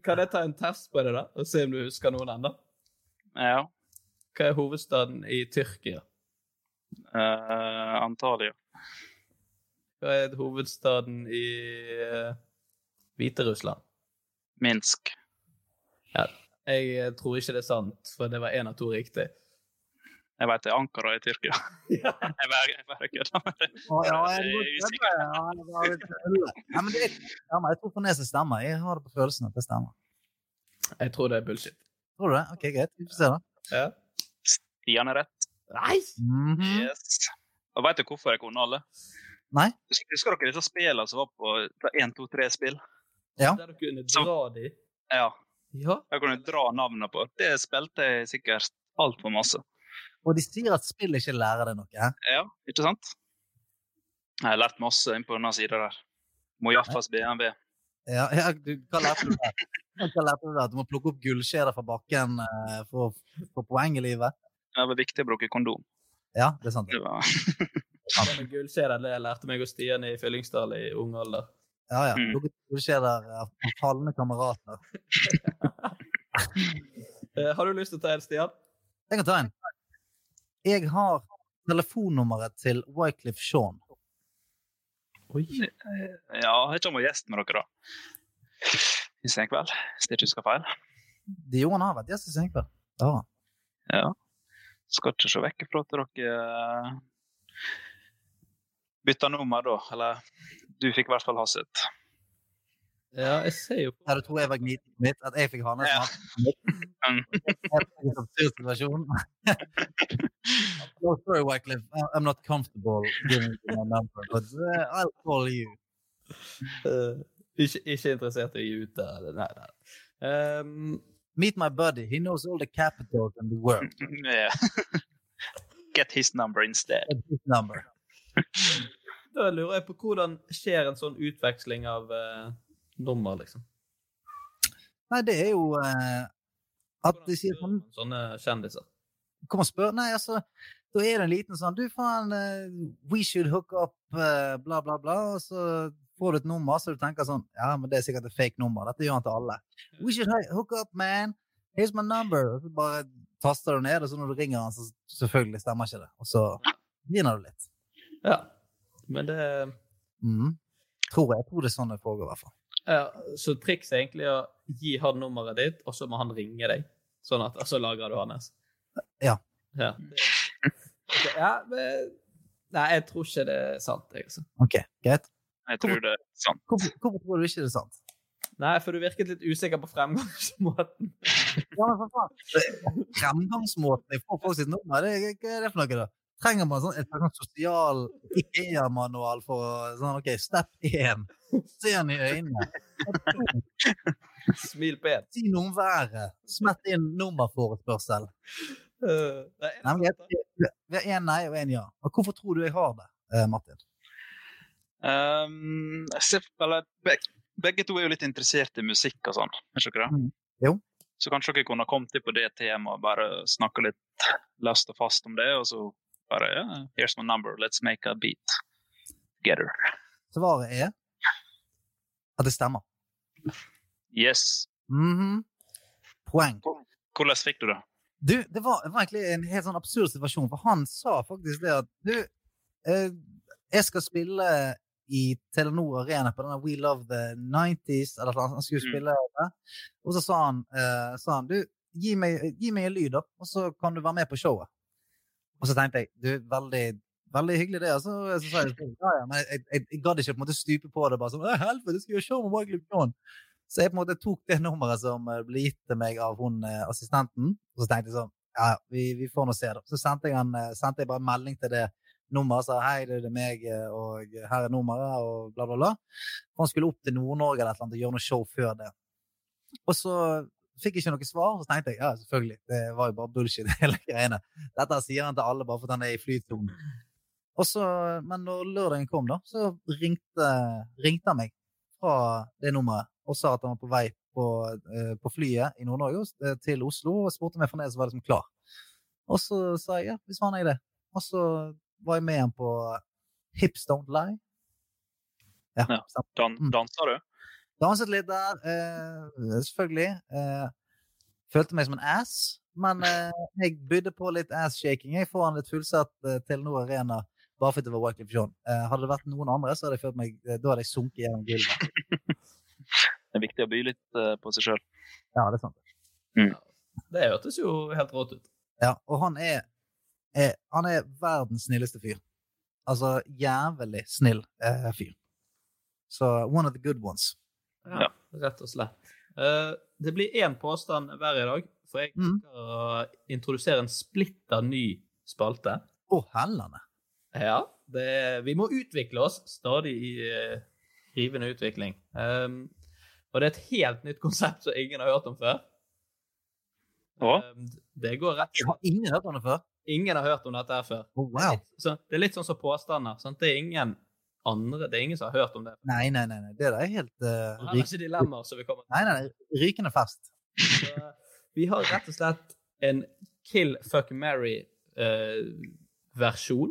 Kan jeg ta en test på det, da? Og se om du husker noen ennå? Ja. Hva er hovedstaden i Tyrkia? Uh, Antalya. Hva er hovedstaden i uh, Hviterussland? Minsk. Ja, jeg tror ikke det er sant, for det var én av to riktig. Jeg vet det er Ankara i Tyrkia. Ja. Jeg bare jeg bare kødder med det. Ja, jeg, tror på neset stemmer. Jeg har det på følelsen at det stemmer. Jeg tror det er bullshit. Tror du det? Ok, greit. Vi får se, da. Ja. Stian er rett. Nei! Mhm. Yes. Og vet du hvorfor jeg kunne alle? Nei? Husker dere disse spillene som var på 1, 2, 3-spill? Ja. Der du kunne Så- dra de. Ja. Ja. Jeg kunne dra navnene på. Det spilte jeg sikkert altfor masse. Og de sier at spill ikke lærer deg noe. Ja, ikke sant? Jeg har lært masse inn på denne sida der. Mojaffas BMW. Ja, ja, du, hva lærte du der? Hva lærte du der? Du må plukke opp gullskjeder fra bakken uh, for å få poeng i livet? Det var viktig å bruke kondom. Ja, det er sant. Det var... Det med gullskjeder det lærte meg og Stian i Fyllingsdal i ung alder. Ja, ja. Mm. Gullskjeder av falne kamerater. Eh, har du lyst til å ta en, Stian? Jeg kan ta en. Jeg har telefonnummeret til Wycliffe Shaun. Oi. Ja, jeg kommer og gjest med dere, da. I senkveld, hvis jeg ikke husker feil. Det gjorde han har vært gjest i Senkveld. Det har han. Ja. Skal ikke se vekk fra at dere eh, bytta nummer, da. Eller du fikk i hvert fall Hasit. Ja, jeg ser jo på du tror jeg var gniten mitt? At jeg fikk hane situasjon. no, sorry, Wycliffe. I'm not comfortable giving you my number, but uh, I'll call you. Uh, ikke, ikke interessert i å gi ut det. Nei, nei. Um, Meet my buddy. He knows all the capitals in the world. Yeah. Get his number instead. Get his number. da lurer jeg på hvordan skjer en sånn utveksling av eh, nummer, liksom? Nei, det er jo eh, at de sier sånn Sånne kjendiser. Kom og spør. Nei, altså, da er det en liten sånn Du, faen, eh, we should hook up, eh, bla, bla, bla. Og så får du et nummer, så du tenker sånn Ja, men det er sikkert et fake nummer. Dette gjør han til alle. We should hook up, man. Here's my number. Og så bare taster du ned, og så når du ringer han, så selvfølgelig stemmer ikke det. Og så griner du litt. Ja. Men det mm. Tror jeg. Jeg tror det er sånn det foregår, i hvert fall. Ja, Så trikset er egentlig å gi han nummeret ditt, og så må han ringe deg. Sånn at, og så lagrer du hans. Ja. Ja, Okay, ja men, Nei, jeg tror ikke det er sant, jeg, altså. OK, greit. Jeg tror det er sant. Hvorfor, hvorfor tror du ikke det er sant? Nei, for du virket litt usikker på fremgangsmåten. Ja, men for faen. Fremgangsmåten Jeg får få folk sitt nummer, det, hva er det for noe, da? Trenger man sånn, et sånt sosial IKEA-manual for sånn, OK, step 1. Se han i øynene. Smil på én. Si noe om været. Smett inn nummerforespørsel. Uh, nei, Vi har én nei og én ja. Og hvorfor tror du jeg har det, eh, Martin? Um, jeg ser, eller, begge, begge to er jo litt interessert i musikk og sånn. Er ikke dere det? Mm. Jo. Så kanskje dere kunne kommet inn på det temaet, bare snakka litt løst og fast om det, og så bare yeah, Here's my number, let's make a beat together. Svaret er at det stemmer. Yes. Mhm. Poeng. Hvordan fikk du det? Du, det var, det var egentlig en helt sånn absurd situasjon, for han sa faktisk det at du, eh, jeg skal spille i Telenor Arena på denne We Love the 90s, eller noe, han skulle Mm. spille det. Og så sa han, eh, sa han du, gi meg, gi meg en lyd, da, og så kan du være med på showet. Og så tenkte jeg, du, veldig, veldig hyggelig det. Altså. så, sa jeg, ja, ja, men jeg, jeg, jeg gadd ikke på en måte stupe på det, bare sånn, «Å, helvete, skal gjøre show med Michael John. Så jeg på en måte tok det nummeret som ble gitt til meg av hun eh, assistenten, og så tenkte jeg sånn, ja, vi, vi får nå se da. Så sendte jeg, en, eh, sendte jeg bare en melding til det nummeret, sa hei, det er meg, eh, og her er nummeret, og bla, bla, bla. Han skulle opp til Nord-Norge eller annet og gjøre noe show før det. Og så fikk jeg ikke noe svar, så tenkte jeg, ja, selvfølgelig, det var jo bare bullshit hele greiene. Dette sier han til alle bare fordi han er i flytonen. Og så, men når lørdagen kom da, så ringte, ringte han meg fra det nummeret, og sa at han var på vei på, eh, på flyet i Nord-Norge eh, til Oslo, og spurte for ned, så var det liksom klar. Og så sa jeg, ja, hvis faen er jeg det. Og så var jeg med han på Hips Don't Lie. Ja, Ja. Dan, Mm. dansa du? Danset litt der, eh, selvfølgelig. Eh, følte meg som en ass, men eh, jeg bydde på litt ass-shaking jeg får han litt fullsatt eh, Telenor Arena bare fordi det var Wycliffe Jean. Eh, hadde det vært noen andre, så hadde jeg følt meg, eh, da hadde jeg sunket gjennom gulvet. Det er viktig å by litt eh, på seg sjøl. Ja, det er sant. Det hørtes jo helt rått ut. Ja, og han er, er, han er verdens snilleste fyr. Altså jævlig snill eh, fyr. Så one of the good ones. Ja, rett og slett. Uh, det blir én påstand hver i dag, for jeg Mm. skal mm. introdusere en splitter ny spalte. Å, hellene! Ja, det, vi må utvikle oss stadig i uh, rivende utvikling. Um, og det er et helt nytt konsept som ingen har hørt om før. Ja. Um, det går rett Jeg har ingen hørt om det før. Ingen har hørt om dette her før. Oh, wow. Så det er litt sånn som påstander. Sant? Det er ingen andre, det er ingen som har hørt om det. Nei, nei, nei. nei. Det er helt uh, Her er ikke dilemmaer som vi kommer til. Nei, nei, nei. Rykende fast. Så, vi har rett og slett en kill, fuck, marry-versjon.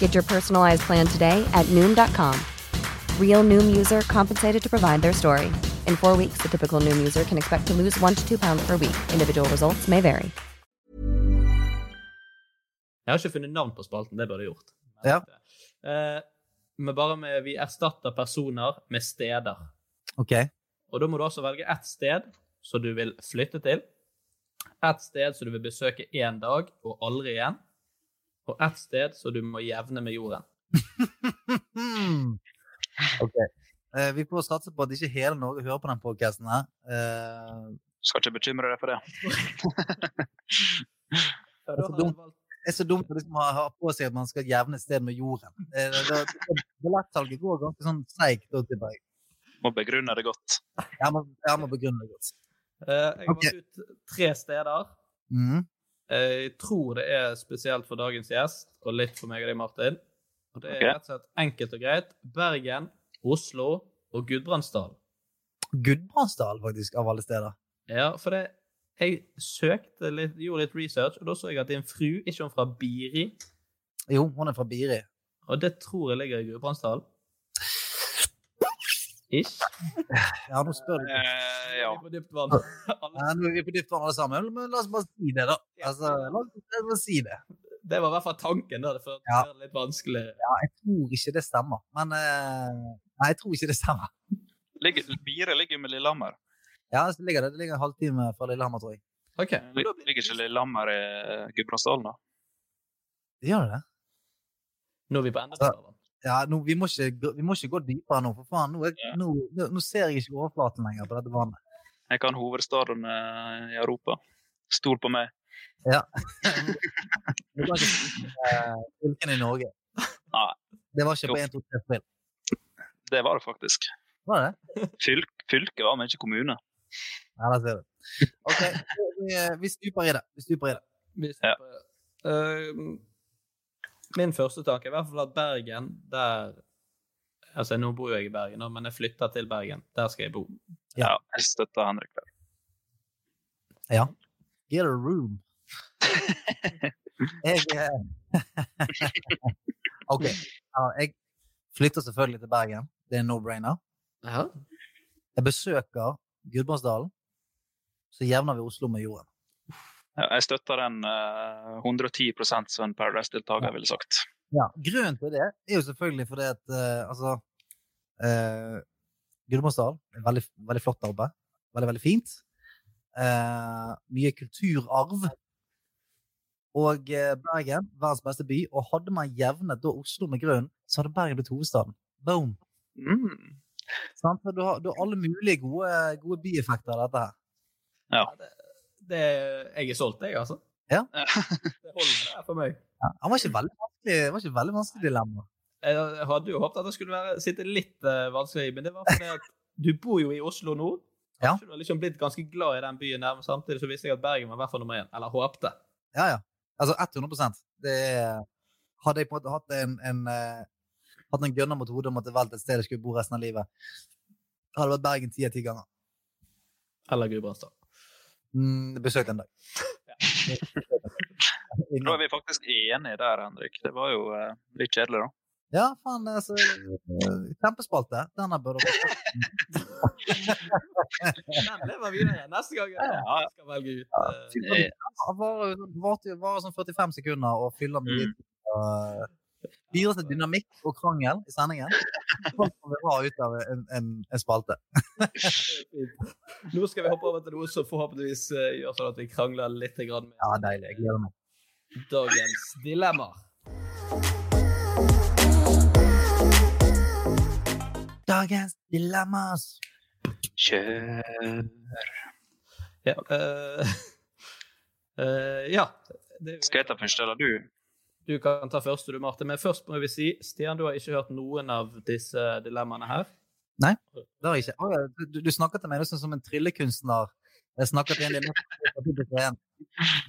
Get your personalized plan today at Noom.com. Real Noom user compensated to provide their story. In four weeks, the typical Noom user can expect to lose one to two pounds per week. Individual results may vary. Jeg har ikke funnet navn på spalten, det burde jeg gjort. Ja. Uh, men bare med, vi erstatter personer med steder. Ok. Og da må du også velge ett sted som du vil flytte til. Ett sted som du vil besøke én dag og aldri igjen. Og ett sted så du må jevne med jorden. Ok. Eh, vi får satse på at ikke hele Norge hører på den podcasten her. Eh, Skal ikke bekymre deg for det. Det, er så dumt, det er så dumt liksom ha, ha på seg at man skal jevne sted med jorden. Eh, Billettsalget går ganske sånn seigt. Må begrunne det godt. Jeg må, jeg må begrunne det godt. Eh, jeg har okay. gått ut tre steder. Mhm. Jeg tror det er spesielt for dagens gjest, og litt for meg og deg, Martin. Og det er rett og slett enkelt og greit. Bergen, Oslo og Gudbrandsdal. Gudbrandsdal, faktisk, av alle steder. Ja, for det Jeg søkte litt, gjorde litt research, og da så jeg at din fru ikke hun fra Biri. Jo, hun er fra Biri. Og det tror jeg ligger i Gudbrandsdal. Ish. Ja, nå spør du. Eh, ja. På dypt vann. Ja, nå er vi på dypt vann alle sammen, men la oss bare si det, da. Altså, la oss bare si det. Det var i hvert fall tanken, da. For Ja. det litt vanskelig. Ja, jeg tror ikke det stemmer. Men eh, Nei, jeg tror ikke det stemmer. Ligger, Bire ligger med Lillehammer. Ja, det ligger det, det ligger en halvtime fra Lillehammer, tror jeg. Ok. Lig- Ligger ikke Lillehammer i eh, Gudbrandsdalen, da? Gjør det det? Nå er vi på enden Altså. Ja, nå, vi, må ikke, vi må ikke gå dypere nå, for faen. Nå, jeg, ja. nå, nå ser jeg ikke overflaten lenger på dette vannet. Jeg kan hovedstaden eh, i Europa. Stol på meg. Ja. Du kan ikke eh, fylkene i Norge. Nei. Det var ikke på 1, 2, 3 spill. Det var det faktisk. Var det? Fylk, fylket var, men ikke kommune. Ja, der ser du. OK, vi, vi stuper i det. Vi stuper i det. Vi stuper det. Eh, min første tanke er i hvert fall at Bergen, der Altså, nå bor jo jeg i Bergen, nå, men jeg flytter til Bergen. Der skal jeg bo. Ja, jeg støtter Henrik der. Ja. Get a room. Jeg eh, OK. Ja, jeg flytter selvfølgelig til Bergen. Det er no-brainer. Ja. Jeg besøker Gudbrandsdalen. Så jevner vi Oslo med jorden. Jeg støtter den uh, 110 som en Paradise-deltaker ville sagt. Ja, Grunnen til det er jo selvfølgelig fordi at uh, altså uh, Gudbrandsdal er veldig, veldig flott arbeid. Veldig, veldig fint. Uh, mye kulturarv. Og eh, Bergen, verdens beste by. Og hadde man jevnet da Oslo med grunnen, så hadde Bergen blitt hovedstaden. Boom! Mm. Sånn, Du, har, du har alle mulige gode, gode bieffekter av dette her. Ja. Det, jeg er solgt, jeg, altså. Ja. Det holder det for meg. Ja, han var ikke veldig vanskelig, det var ikke veldig vanskelig dilemma. Jeg hadde jo håpet at det skulle være, sitte litt uh, vanskelig, men det var fordi at du bor jo i Oslo nå. Ja. Du har liksom blitt ganske glad i den byen der, men samtidig så visste jeg at Bergen var i hvert fall nummer én. Eller håpte. Ja, ja. Altså 100% det er, Hadde jeg på en måte hatt en, en, uh, hatt en gunner mot hodet om at det valgte et sted jeg skulle bo resten av livet, hadde det vært Bergen ti av ti ganger. Eller Gudbrandsdal. Mm, besøkt en dag. Da er vi faktisk enige der, Henrik. Det var jo eh, litt kjedelig, da. Ja, faen, altså Kjempespalte. Denne burde dere Den lever videre neste gang ja, Ja. skal velge ut. Ja, faen, det varer var, var, var, sånn 45 sekunder og fyller med litt uh, Bidrar til dynamikk og krangel i sendingen. Folk kommer vi ha ut av en, en, en spalte. Nå skal vi hoppe over til noe som forhåpentligvis eh, gjør sånn at vi krangler litt mer. Ja, deilig. Jeg gleder meg. dagens dilemmaer. Dagens dilemmas. Kjør. Ja. uh, uh, ja. Det, Skal jeg ta først, eller du? Du kan ta første, du, Marte. Men først må vi si, Stian, du har ikke hørt noen av disse dilemmaene her. Nei, det har jeg ikke. Du, du snakker til meg nesten som en tryllekunstner. Jeg snakker til en din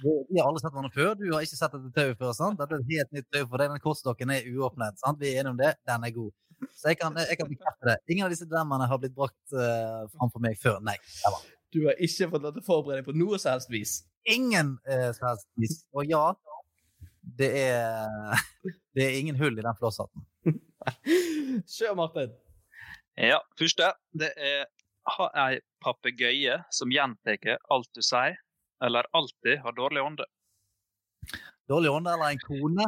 Vi har alle sett hverandre før. Du har ikke sett dette tauet før. sant? Dette er et helt nytt tau for deg. Den kortstokken er uåpnet. sant? Vi er enige om det. Den er god. Så jeg kan, jeg kan bekrefte det. Ingen av disse dilemmaene har blitt brakt uh, framfor meg før. Nei. Du har ikke fått lov til å forberede deg på noe som helst vis. Ingen uh, som helst vis. Og ja, det er, det er ingen hull i den flosshatten. Kjør, Martin. Ja, første. Det er ha ei papegøye som gjentar alt du sier, eller alltid har dårlig ånde. Dårlig ånde eller en kone?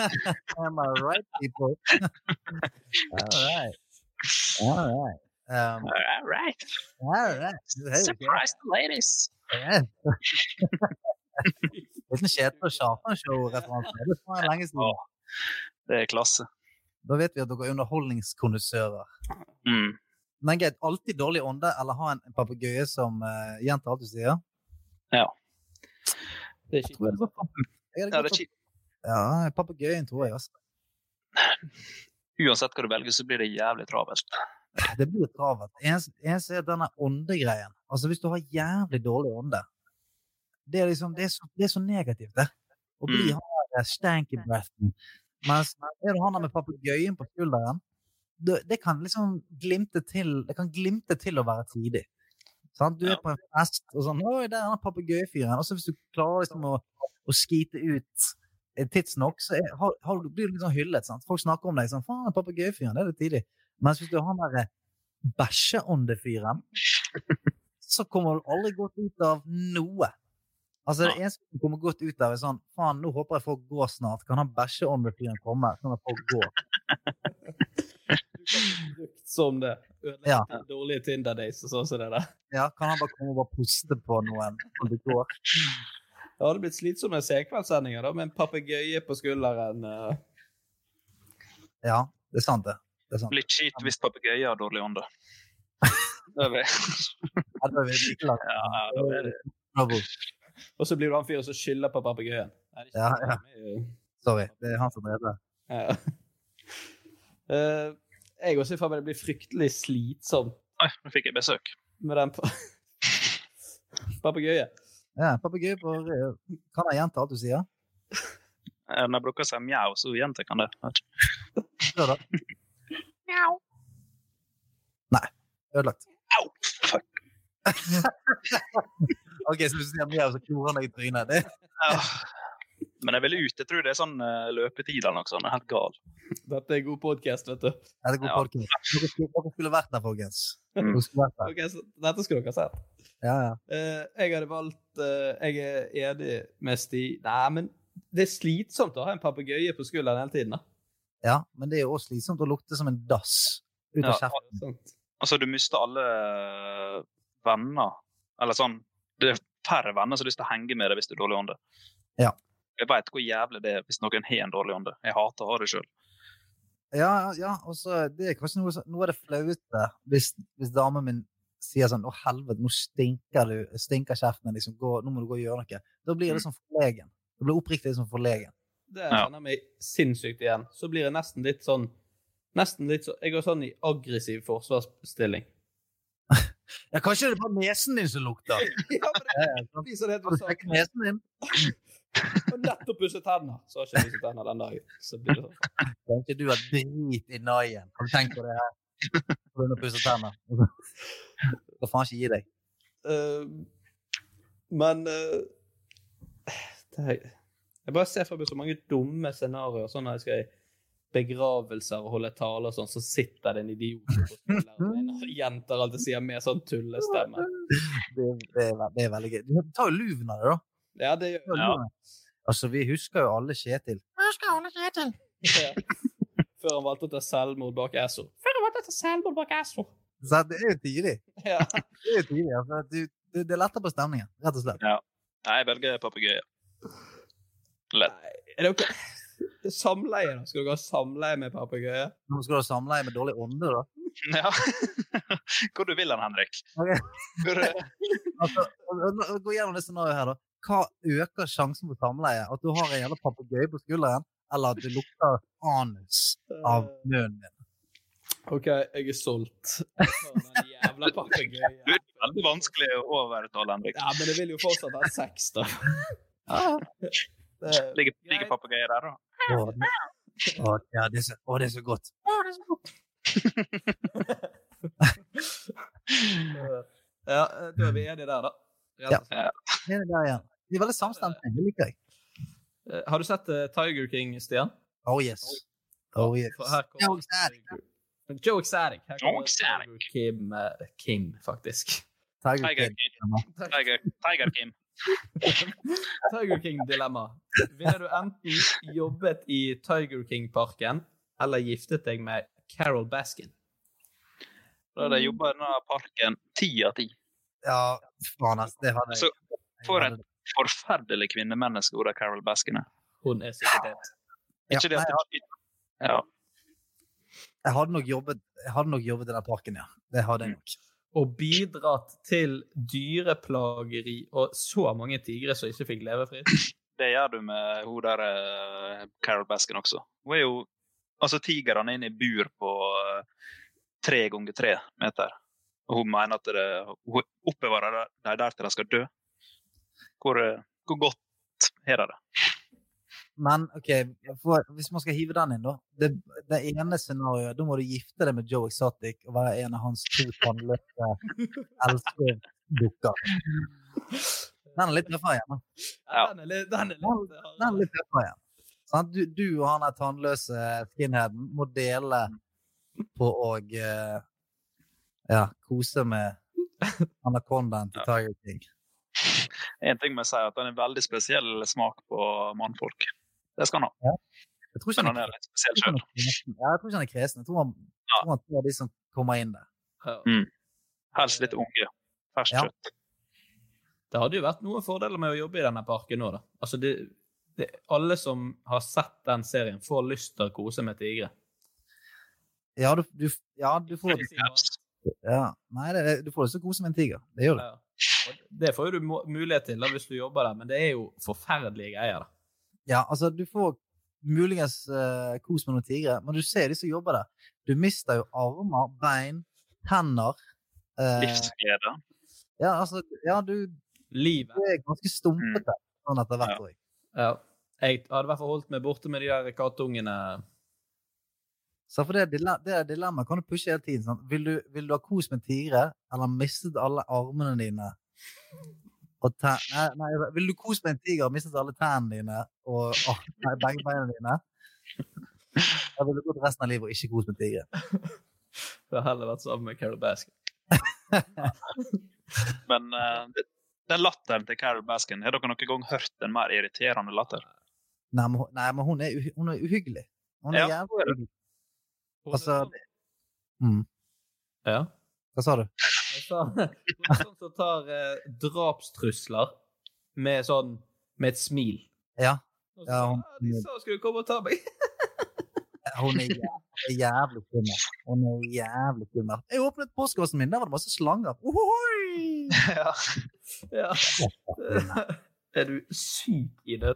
Am I right, people? All right. All right. Um, All right. all right. Surprise the ladies. Yeah. Liten Kjetil og Kjartan-show-referanse. Det var lenge siden. Åh, det er klasse. Da vet vi at dere er underholdningskondisører. Mm. Men greit, alltid dårlig ånde, eller ha en, en papegøye som uh, gjentar alt du sier? Ja. Det er kjipt. Ja, det er kjipt. Ja, papegøyen tror jeg, altså. Uansett hva du velger, så blir det jævlig travelt. Det blir travelt. Eneste er denne åndegreien. Altså, hvis du har jævlig dårlig ånde Det er liksom, det er så, det er så negativt, det. Å bli Mm. han der stanky breathen. Mens er du han med papegøyen på skulderen, det, det kan liksom glimte til Det kan glimte til å være tidig. Sant? Du er på en fest, og sånn 'Oi, der er han papegøyefyren.' Og så hvis du klarer liksom å, å skite ut eh, tidsnok, så er, har, har, blir du liksom hyllet. Sant? Folk snakker om deg sånn 'Faen, papegøyefyren, det er litt tidlig'. Mens hvis du har han derre bæsjeåndefyren, så kommer du aldri godt ut av noe. Altså, det eneste som kommer godt ut av, er sånn Faen, nå håper jeg folk går snart. Kan han bæsjeåndefyren komme, sånn at folk går? Brukt som det. Ødelegge Ja. dårlige Tinder-days og sånn som det der. Ja, kan han bare komme og bare poste på noen når det går? Det hadde blitt slitsomme senkveldssendinger da, med en papegøye på skulderen. eh. Ja, det er sant, det. det er sant. Litt kjipt hvis papegøyer har dårlig ånde. Det er vi. Ja, da er vi. Ja, da er det. Og så blir du han fyren som skylder på papegøyen. Nei, det Ja, ja. Sorry, det er han som drev det. Ja. Uh, jeg også ser for meg det blir fryktelig slitsomt Oi, nå fikk jeg besøk. med den pa- papegøyen. Ja, papegøye på Kan jeg gjenta alt du sier? Eh, Når jeg bruker seg mjau, så gjentar han det. Da. Mjau. Nei. Ødelagt. Au! OK, så hvis du sier mye, så klorer han deg i trynet? Det Ja. Men jeg vil ut. Jeg tror det er sånn uh, løpetid eller noe sånt. Er helt gal. Dette er god podkast, vet du. er det god Ja. podcast. Dere skulle, dere skulle vært der, folkens. Mm. Vært der. Okay, så Dette skulle dere sett. Ja, ja. Uh, jeg hadde valgt uh, Jeg er enig med Sti. Nei, men det er slitsomt å ha en papegøye på skulderen hele tiden. da. ja, men det er jo også slitsomt å lukte som en dass ut av Ja. kjeften. Altså, du mister alle venner. Eller sånn Det er færre venner som har lyst til å henge med deg hvis du er dårlig ånde. Ja. Jeg veit hvor jævlig det er hvis noen har en dårlig ånde. Jeg hater å ha det sjøl. Ja, ja, og så det er kanskje noe, noe av det flaute hvis, hvis damen min sier sånn 'Å, helvete, nå stinker du, stinker kjeften din, liksom, gå, nå må du gå og gjøre noe'. Da blir det sånn forlegen. Det blir oppriktig liksom forlegen. Det kjenner jeg meg sinnssykt igjen. Så blir jeg nesten litt sånn Nesten litt så, Jeg går sånn i aggressiv forsvarsstilling. Ja, kanskje det er bare nesen din som lukter? ja, men det er helt Har nesen din? Og nettopp pusset tenner. Så har ikke pusset tenner den dagen. Så blir det sånn. Kanskje du har drit i naien. Har du tenkt på det her? Grunn av pusse tenner. Skal faen ikke gi deg. Uh, men uh, er, Jeg bare ser for meg så mange dumme scenarioer. Sånn når jeg skal begravelser og holde taler og sånn, så sitter det en idiot på og gjentar alt jeg sier med sånn tullestemme. Det, det, er, det er veldig gøy. Du tar jo luven av det, da. Ja, det gjør Ja. Altså, vi husker jo alle Kjetil. Vi husker alle Ja. Før han valgte å ta selvmord bak Esso. Før han valgte å ta selvmord bak Esso. Så det er jo tidlig. Ja. Det er jo tidlig. Altså, du, det, det letter på stemningen, rett og slett. Ja. Nei, jeg velger papegøye. Lett. Er dere Samleie, da? Skal dere ha samleie med papegøye? Nå skal du ha samleie med dårlig ånde, da. Ja. Hvor du vil hen, Henrik? Okay. Eh, Altså, gå gjennom det scenarioet her, da. Hva øker sjansen for samleie? At du har en jævla papegøye på skulderen, eller at du lukter anus av munnen din? OK, jeg er solgt. Den jævla du papegøyen. er veldig vanskelig å overtale, Henrik. Ja, men det vil jo fortsatt være sex, da. Det, Ligger, ligger papegøye der, da? Å, å, ja, det er så, å, det er så godt. ja, da er vi enige der, da. Ja. vi. Det er der ja. De er veldig samstemte. Det liker jeg. Eh, Har du sett eh, Tiger King, Stian? Oh yes. Oh yes. Joe Exotic. Joe Exotic. Her Joe kommer Tiger Kim, eh, Kim, faktisk. Tiger Tiger King. King. Tiger, Tiger Kim. Tiger King-dilemma. Ville du enten jobbet i Tiger King-parken eller giftet deg med Carol Baskin? Da hadde jeg jobba i denne parken ti av ti. Ja, faen, ass. Det hadde Så for et forferdelig kvinnemenneske hun der Carol Baskin er. Hun er sikkert det. Ja, Ikke det at det Ja. Jeg hadde nok jobbet, jeg hadde nok jobbet i den parken, ja. Det hadde jeg nok. Og bidratt til dyreplageri og så mange tigre som ikke fikk leve fritt. Det gjør du med hun der eh, Carol Baskin også. Hun er jo Altså, tigrene er inne i bur på eh, tre ganger tre meter. Og hun mener at det, hun oppbevarer dem der til de skal dø. Hvor, eh, hvor godt er det? Men OK, for, hvis man skal hive den inn, da. Det, det ene scenarioet, da må du gifte deg med Joe Exotic og være en av hans to tannløse elskerdukker. Den er litt tøffere igjen, da. Ja, Den er litt, den er litt Den er litt tøffere igjen. Sånn, Du, du og han der tannløse skinheaden må dele på å eh, ja, kose med anakondaen til Tiger King. En ting må jeg si, at han er veldig spesiell smak på mannfolk. Det skal han ha. Jeg tror ikke han er er litt spesiell sjøl. Ja, jeg tror ikke han er kresen. Jeg tror han, ja. tror han tar de som kommer inn der. Mm. Helst litt unge. Ferskt Ja. kjøtt. Det hadde jo vært noen fordeler med å jobbe i denne parken nå, da. Altså, det, det, alle som har sett den serien, får lyst til å kose med tigre. Ja, du, du, ja, du får ja. Nei, det, det- du får lyst til å kose med en tiger. Det gjør du. Ja. Det får jo du mulighet til da, hvis du jobber der, men det er jo forferdelige greier. da. Ja, altså, du får muligens uh, kos med noen tigre, men du ser de som jobber der. Du mister jo armer, bein, tenner. Uh, Livsglede. ja, altså, ja, du, Livet. du er ganske stumpete sånn etter hvert. Ja. Ja. Jeg hadde i hvert fall holdt meg borte med de der kattungene. Så for det, er det dilemmaet kan du pushe hele tiden. sånn. Vil, du, vil du ha kos med tigre, eller mistet alle armene dine? Nei, nei, vil du kose med en tiger og mistet alle tennene dine og åh, nei, begge beina dine? Da vil du gått resten av livet og ikke kose med tigre. Det har heller vært sammen med Carol Baskin. Men uh, den latteren til Carol Baskin, har dere noen gang hørt en mer irriterende latter? Nei, men, nei, men hun, er hun er uhyggelig. Hun er Ja, jævlig uhyggelig. Altså, mm. Ja. Hva sa du? Hun er sånn som tar eh, drapstrusler med sånn med et smil. Ja. Så, Ja, hun- «Ah, de sa skulle komme og ta meg. Hun er jævlig, jævlig skummel. Hun er jævlig skummel. Jeg åpnet postkassen min, der var det masse slanger. Ohoi! ja. Ja. Er du syk i det?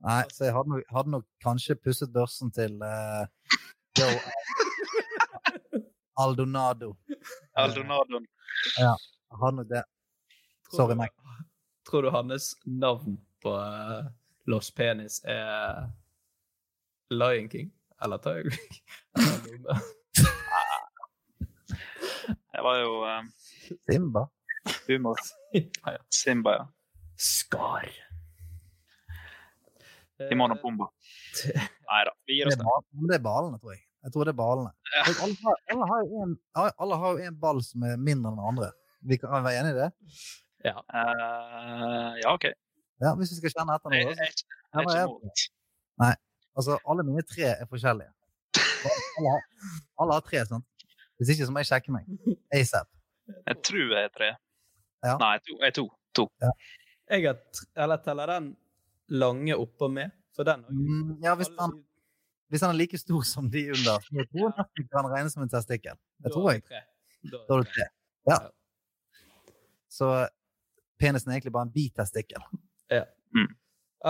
Nei, så jeg hadde nok, hadde nok kanskje pusset børsen til uh, Joe Aldonado. Aldonadoen. Ja, han og det. Sorry, meg. Tror du hans navn på eh, Los Penis er Lion King? Eller Tiger King? Det var jo um, Simba. humor. Simba, ja. Skar. Timon og Pumba. Nei da, vi gir oss er, det. bal det er ballene, tror jeg. Jeg tror det er ballene. Ja. Alle, har, alle, har jo en, alle har en ball som er mindre enn den andre. Vi kan være enige i det? Ja. Uh, ja, OK. Ja, Hvis vi skal kjenne etter noe. jeg, jeg, jeg, jeg, imot. Nei. Altså, alle mine tre er forskjellige. Alle har, alle har tre, sant? Hvis ikke så må jeg sjekke meg. ASAP. Jeg tror jeg er tre. Ja. Nei, to. jeg er to. to. Jeg har, eller teller den lange oppå med? For den har jeg- Mm, ja, hvis han, hvis han er like stor som de under, så jeg tror nesten kan regnes som en testikkel. Det tror jeg. Da er det tre. Ja. Så penisen er egentlig bare en bitestikkel.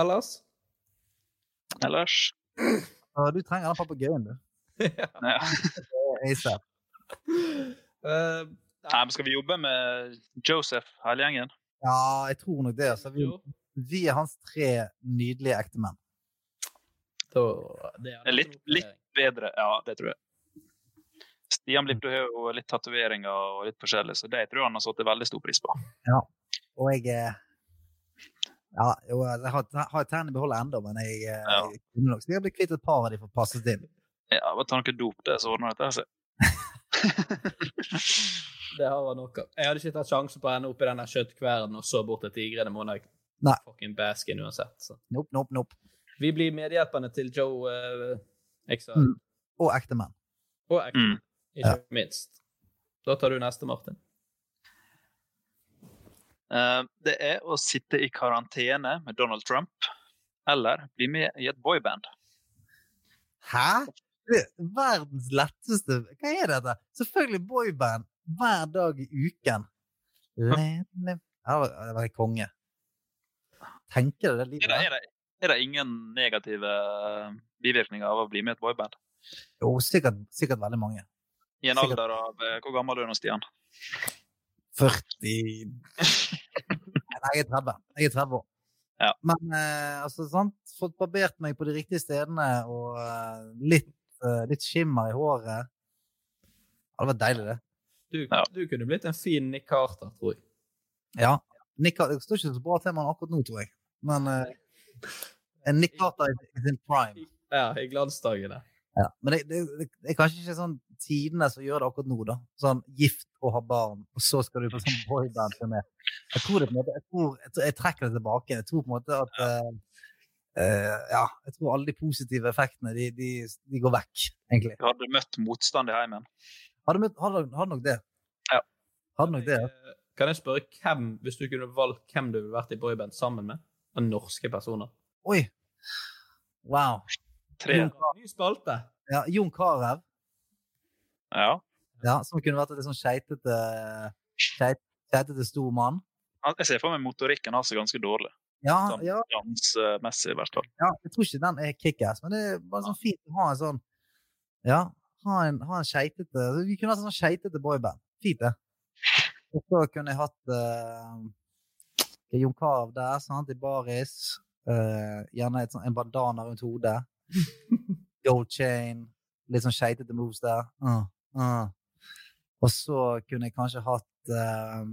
Ellers? Ellers du trenger den papegøyen, du. ja. ASAP. Eh, Nei, men Skal vi jobbe med Joseph, hele gjengen? Ja, jeg tror nok det. Altså. Vi, vi er hans tre nydelige ektemenn. Da, det er litt, litt, bedre Ja, det tror jeg. Stian Blipp du har jo litt tatoveringer og litt forskjellig, så det tror jeg han har satt veldig stor pris på. Ja. Og jeg eh, Ja, jo, jeg har, har tennene i behold ennå, men jeg, eh, Ja. jeg kunne nok sikkert blitt kvitt et par av de for å passe inn. Ja, bare ta noe dop, det, så ordner dette seg. Det har vært nok av. Jeg hadde ikke tatt sjansen på å ende opp i den kjøttkverden kjøttkvernen og så bort til tigrene. Jeg Nei. fucking baske inn uansett. Så. Nope, nope, nope. Vi blir medhjelperne til Joe uh, Exa. Mm. Og ektemann. Og ektemann, Mm. ikke Ja. minst. Da tar du neste, Martin. Uh, det er å sitte i karantene med Donald Trump, eller bli med i et boyband. Hæ? Er verdens letteste Hva er dette? Selvfølgelig boyband hver dag i uken. Le- le- Ja, det var- konge. Tenker du det Er livet? det, er, det, er det ingen negative eh, bivirkninger av å bli med i et boyband? Jo, sikkert, sikkert veldig mange. I en Sikkert. alder av eh, Hvor gammel er du nå, Stian? 40 Nei, jeg er 30. Jeg er 30 år. Ja. Men eh, altså, sant? fått barbert meg på de riktige stedene og eh, litt, eh, litt skimmer i håret. Det det var deilig, det. Du, Ja. du kunne blitt en fin Nick Carter, tror jeg. Ja. Nick, Carter- det står ikke så bra til med han akkurat nå, tror jeg. Men eh, en Nick Carter i sin prime. Ja, i glansdagene. Ja. Men det, det, det er kanskje ikke sånn tidene som gjør det akkurat nå, da. Sånn gift og ha barn, og så skal du på sånn boyband-turné. Jeg tror det på en måte, jeg, tror, jeg, jeg trekker det tilbake. Jeg tror på en måte at uh, eh, Ja, jeg tror alle de positive effektene, de, de, de går vekk, egentlig. Du hadde møtt motstand i heimen. Hadde, møtt- hadde, hadde nok det. Ja. Hadde nok det. Eh, Kan jeg spørre hvem, hvis du kunne valgt hvem du ville vært i boyband sammen med? Av norske personer. Oi! Wow. Tre. Ny spalte. ja, Jon Carew, Ja. ja, som kunne vært en sånn skeitete skeit- Skeitete stor mann. Jeg ser for meg motorikken hans er ganske dårlig. Ja, Sånn ja, dansmessig, i hvert fall. ja, jeg tror ikke den er kickass, men det er bare sånn fint å ha en sånn Ja, ha en, ha en skeitete altså, Vi kunne hatt en sånn skeitete boyband. Fint, det. Og så kunne jeg hatt uh, Jon Carew der, sant, i baris. Uh, gjerne et, en bandana rundt hodet. Gold chain. Litt sånn skeitete moves der. Uh, uh. Og så kunne jeg kanskje hatt uh,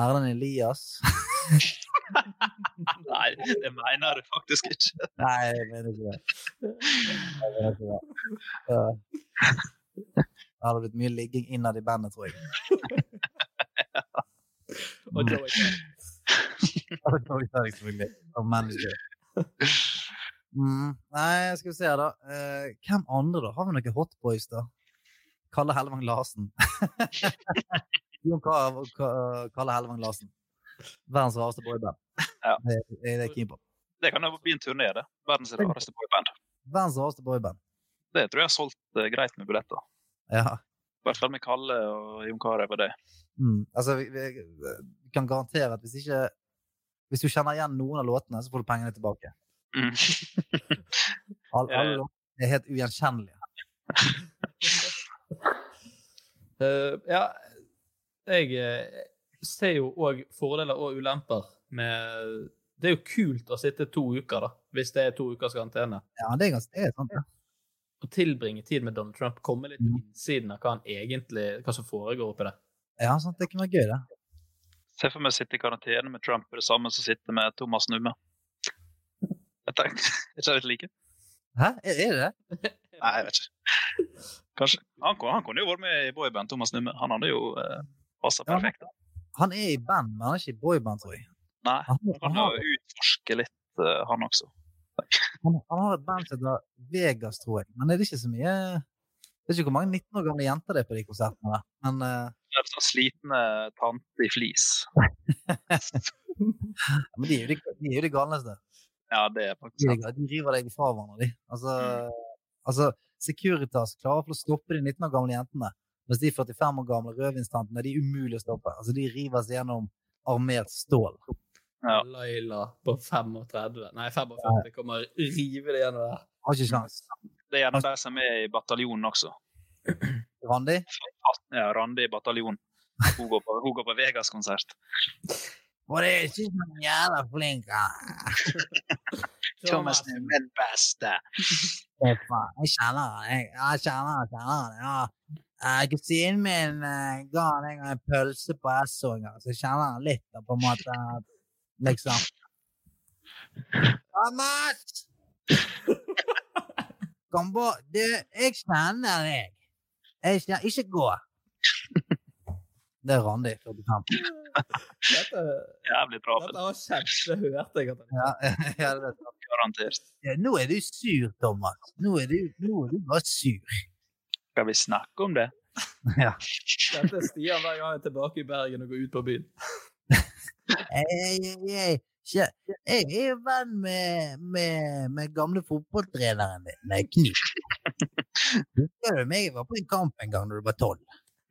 Erlend Elias. Nei, det mener du faktisk ikke. Nei, jeg mener ikke det. Jeg mener ikke det. Uh, Det hadde blitt mye ligging innad i bandet, tror jeg. Og Joey. Ja, det kan selvfølgelig. Som manager. Mm, nei, skal vi se da. Uh, hvem andre, da? Har vi noen hotboys, da? Kalle Hellevang Larsen. Jon Carew og Kalle Hellevang Larsen. Verdens rareste boyband. Ja. Det det er jeg keen på. Det kan jo bli en turné, det. Verdens rareste boyband. Verdens rareste boyband. Det tror jeg har solgt eh, greit med billetter. Ja. I hvert fall med Kalle og Jon Carew og det. Mm. Altså, vi, vi, vi kan garantere at hvis ikke Hvis du kjenner igjen noen av låtene, så får du pengene tilbake. Mm. Alle, alle låtene er helt ugjenkjennelige. uh, ja, jeg eh, ser jo òg fordeler og ulemper med Det er jo kult å sitte to uker, da, hvis det er to ukers karantene. Ja, det er ganske det er sant. Ja. Å tilbringe tid med Donald Trump, komme litt Mm. på innsiden av hva han egentlig hva som foregår oppi det. ja, sant. Det kunne vært gøy, det. Se for meg å sitte i karantene med Trump, det samme som å sitte med Thomas Numme. Jeg tenkte, Er ikke det litt like? Hæ? Er, det det? Nei, jeg vet ikke. Kanskje. Han, han kunne jo vært med i boyband, Thomas Numme. Han hadde jo eh, passa Ja. perfekt. Han er i band, men han er ikke i boyband, tror jeg. Nei, Han, han han, kan har, jo utforske litt, uh, han også. Han, han har et band som heter Vegas, tror jeg. Men er det er ikke så mye Jeg vet ikke hvor mange 19 år gamle jenter det er på de konsertene. der. Men uh, Det er sånn slitne tante i flis. men de er jo de, de, er jo de galneste. Ja, det er faktisk er sant. de river deg fra hverandre, de. Altså, altså Securitas klarer for å stoppe de 19 år gamle jentene. Mens de 45 år gamle rødvinstantene de er umulig å stoppe. Altså, de river seg gjennom armert stål. Ja. Laila på 35, nei 45, kommer å rive det gjennom der. Har ikke sjans. Det er gjerne de som er i bataljonen også. Randi? Ja, Randi i bataljon. Hun går på, hun går på Vegas-konsert. For det er ikke så jævla flink. Thomas er min beste. Jeg kjenner han, jeg. Jeg kjenner han, kjenner han. Ja. Eh, Kusinen min eh, ga han en gang en pølse på Esso en gang, så jeg kjenner han litt, på en måte. Liksom. Thomas! Kom på. Du, jeg kjenner deg. Jeg kjenner, ikke gå. Det er Randi, 45. Dette, Jævlig bra. dette var kjempehørt. jeg. Ja, ja, det. Garantert. Ja, nå er du sur, Thomas. Nå er du, nå er du bare sur. Skal vi snakke om det? Ja. Dette er Stian hver gang jeg er tilbake i Bergen og går ut på byen. Hei, hei. Kjæ- Jeg er jo venn med, med, med gamle fotballtreneren din, med Knut. Husker du meg? Jeg var på en kamp en gang da du var tolv.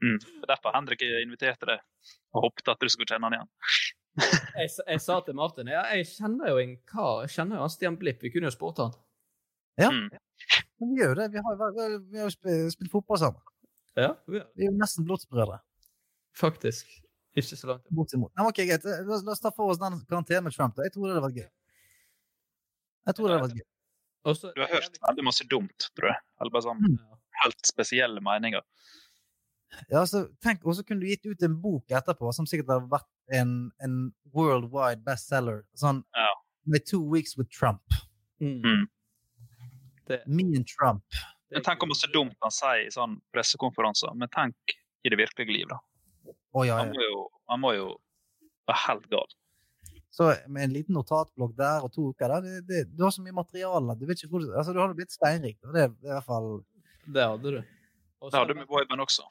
Mm. Er derfor Henrik inviterte deg, og håpet at du skulle kjenne han igjen. Jeg, jeg sa til Martin ja, jeg kjenner jo en kar. Jeg kjenner jo han Stian Blipp. Vi kunne jo spurt han. Ja, Mm. men vi gjør jo det. Vi har, vi har jo spilt, spilt fotball sammen. Ja, vi- Vi er jo nesten blodsbrødre. faktisk. Ikke så langt. Bortimot. Nei, ok, greit. La, la oss ta for oss den karantenen med Trump. da. Jeg tror det hadde vært gøy. Jeg tror det hadde vært gøy. Også, Du har hørt veldig masse dumt, tror jeg. Eller bare sånn helt spesielle meninger. Ja, altså, tenk, Og så kunne du gitt ut en bok etterpå som sikkert hadde vært en, en worldwide bestselger. Sånn Ja. med Two Weeks with Trump. Mm. Det, Me and Trump. Men tenk om så dumt han sier i sånn pressekonferanser. Men tenk i det virkelige liv, da. Å, ja, Han må jo, han må jo være helt gal. Så med en liten notatblokk der og to uker der, det, det, du har så mye materiale. Du vet ikke hvor altså, du hadde blitt steinrik. Det, det er i hvert fall det hadde du. Også, Det hadde du med boyband også.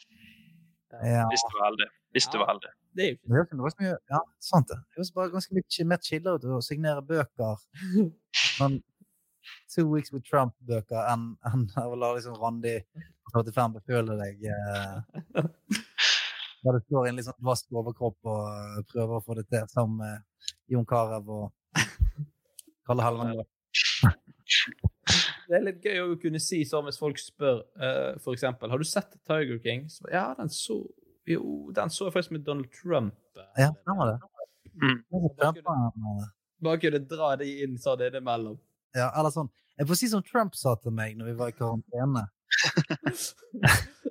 ja. Hvis du var heldig. Hvis du var heldig. Det er jo Det høres ganske mye, ja, sant det. Det høres bare ganske mye mer chillere ut å signere bøker. Men Two Weeks with Trump-bøker enn en, å la liksom Randi på 45 beføle deg eh, Der du står i en litt sånn dvask overkropp og eh, prøver å få det til, sammen med Jon Carew og Kalle Helleland. Det er litt gøy å kunne si sånn hvis folk spør, uh, for eksempel Har du sett Tiger King? Så, ja, den så Jo, den så jeg faktisk med Donald Trump. Ja, den var det. Mm. Det eh, Bare kunne dra de inn sånn innimellom. Ja, eller sånn Jeg får si som Trump sa til meg når vi var i karantene.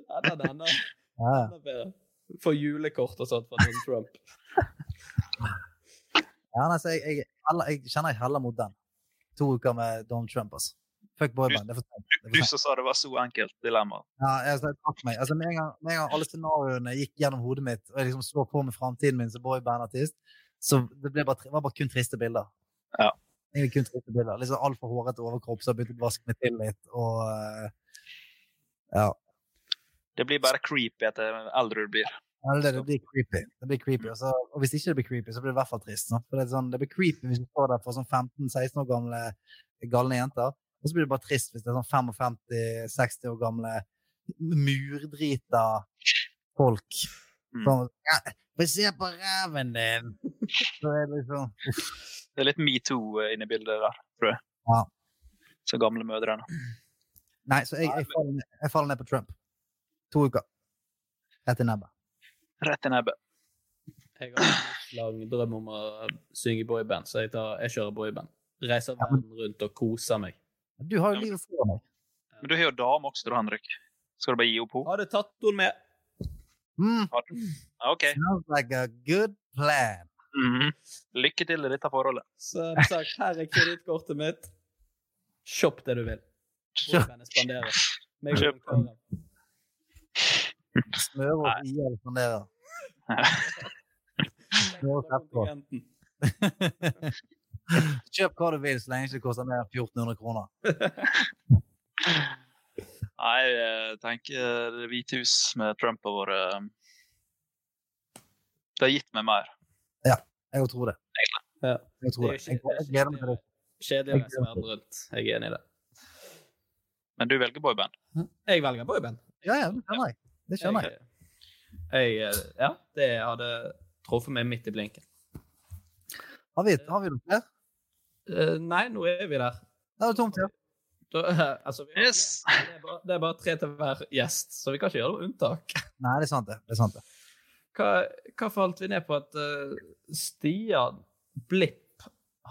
Ja, den er ja. enda bedre. Få julekort og sånt fra Donald Trump. Ja, altså, jeg, jeg, alle, jeg kjenner jeg heller mot den. To uker med Donald Trump, altså. Fuck boyband. Det er for Du som sa det var så enkelt dilemma. Ja, jeg, takk meg. Altså, med, en gang, med en gang alle scenarioene gikk gjennom hodet mitt, og jeg liksom så på med framtiden min som boybandartist, så det ble bare, var bare kun triste bilder. Ja. Egentlig kun triste bilder. Liksom altfor hårete overkropp som har begynt å vaske meg til litt, og eh, Ja. Det blir bare creepy etter eldre du blir. Ja, det, det blir creepy. Det blir creepy. Og, og hvis ikke det blir creepy, så blir det i hvert fall trist. Sant? For det, sånn, det blir creepy hvis du står der for sånn 15-16 år gamle galne jenter. Og så blir det bare trist hvis det er sånn 55-60 år gamle murdrita folk. Mm. Sånn, ja, se på ræven din! Så er det liksom. Det er litt metoo inne i bildet der, tror jeg. Ja. Så gamle mødrene. Nei, så jeg, jeg, faller jeg faller ned på Trump. To uker. Rett i nebbet. Rett i nebbet. Jeg har en lang drøm om å synge boyband, så jeg, tar, jeg kjører boyband. Reiser verden rundt og koser meg. Du har jo livet foran deg. Men du har jo dame også, du, Henrik. Skal du bare gi henne på? Hadde tatt henne med. Mm, Har du- OK. sounds like a good plan. Mhm. Lykke til i dette forholdet. Som sagt, her er kredittkortet mitt. Shopp det du vil. Boybandet spanderer. Kjøp. Karen. Smøre i etterpå. Kontingenten. Kjøp hva du vil, så lenge det ikke koster mer enn 1400 kroner. Nei, jeg tenker Det hvite hus med Trump har vært eh, Det har gitt meg mer. Jeg tror det. Ja. Jeg tror det. Jeg, gleder meg til det. Verden rundt. Jeg er enig i det. Men du velger boyband? Jeg velger boyband. Ja, ja, det kan jeg. Det skjønner jeg. Jeg, jeg, ja, det hadde truffet meg midt i blinken. Har vi, har vi noe flere? Eh, nei, nå er vi der. Det er det tomt, ja. Da, altså, vi Yes. det, er bare, det er bare tre til hver gjest, så vi kan ikke gjøre noe unntak. Nei, det er sant, det. det, er sant det. Hva, hva falt vi ned på at uh, Stian Blipp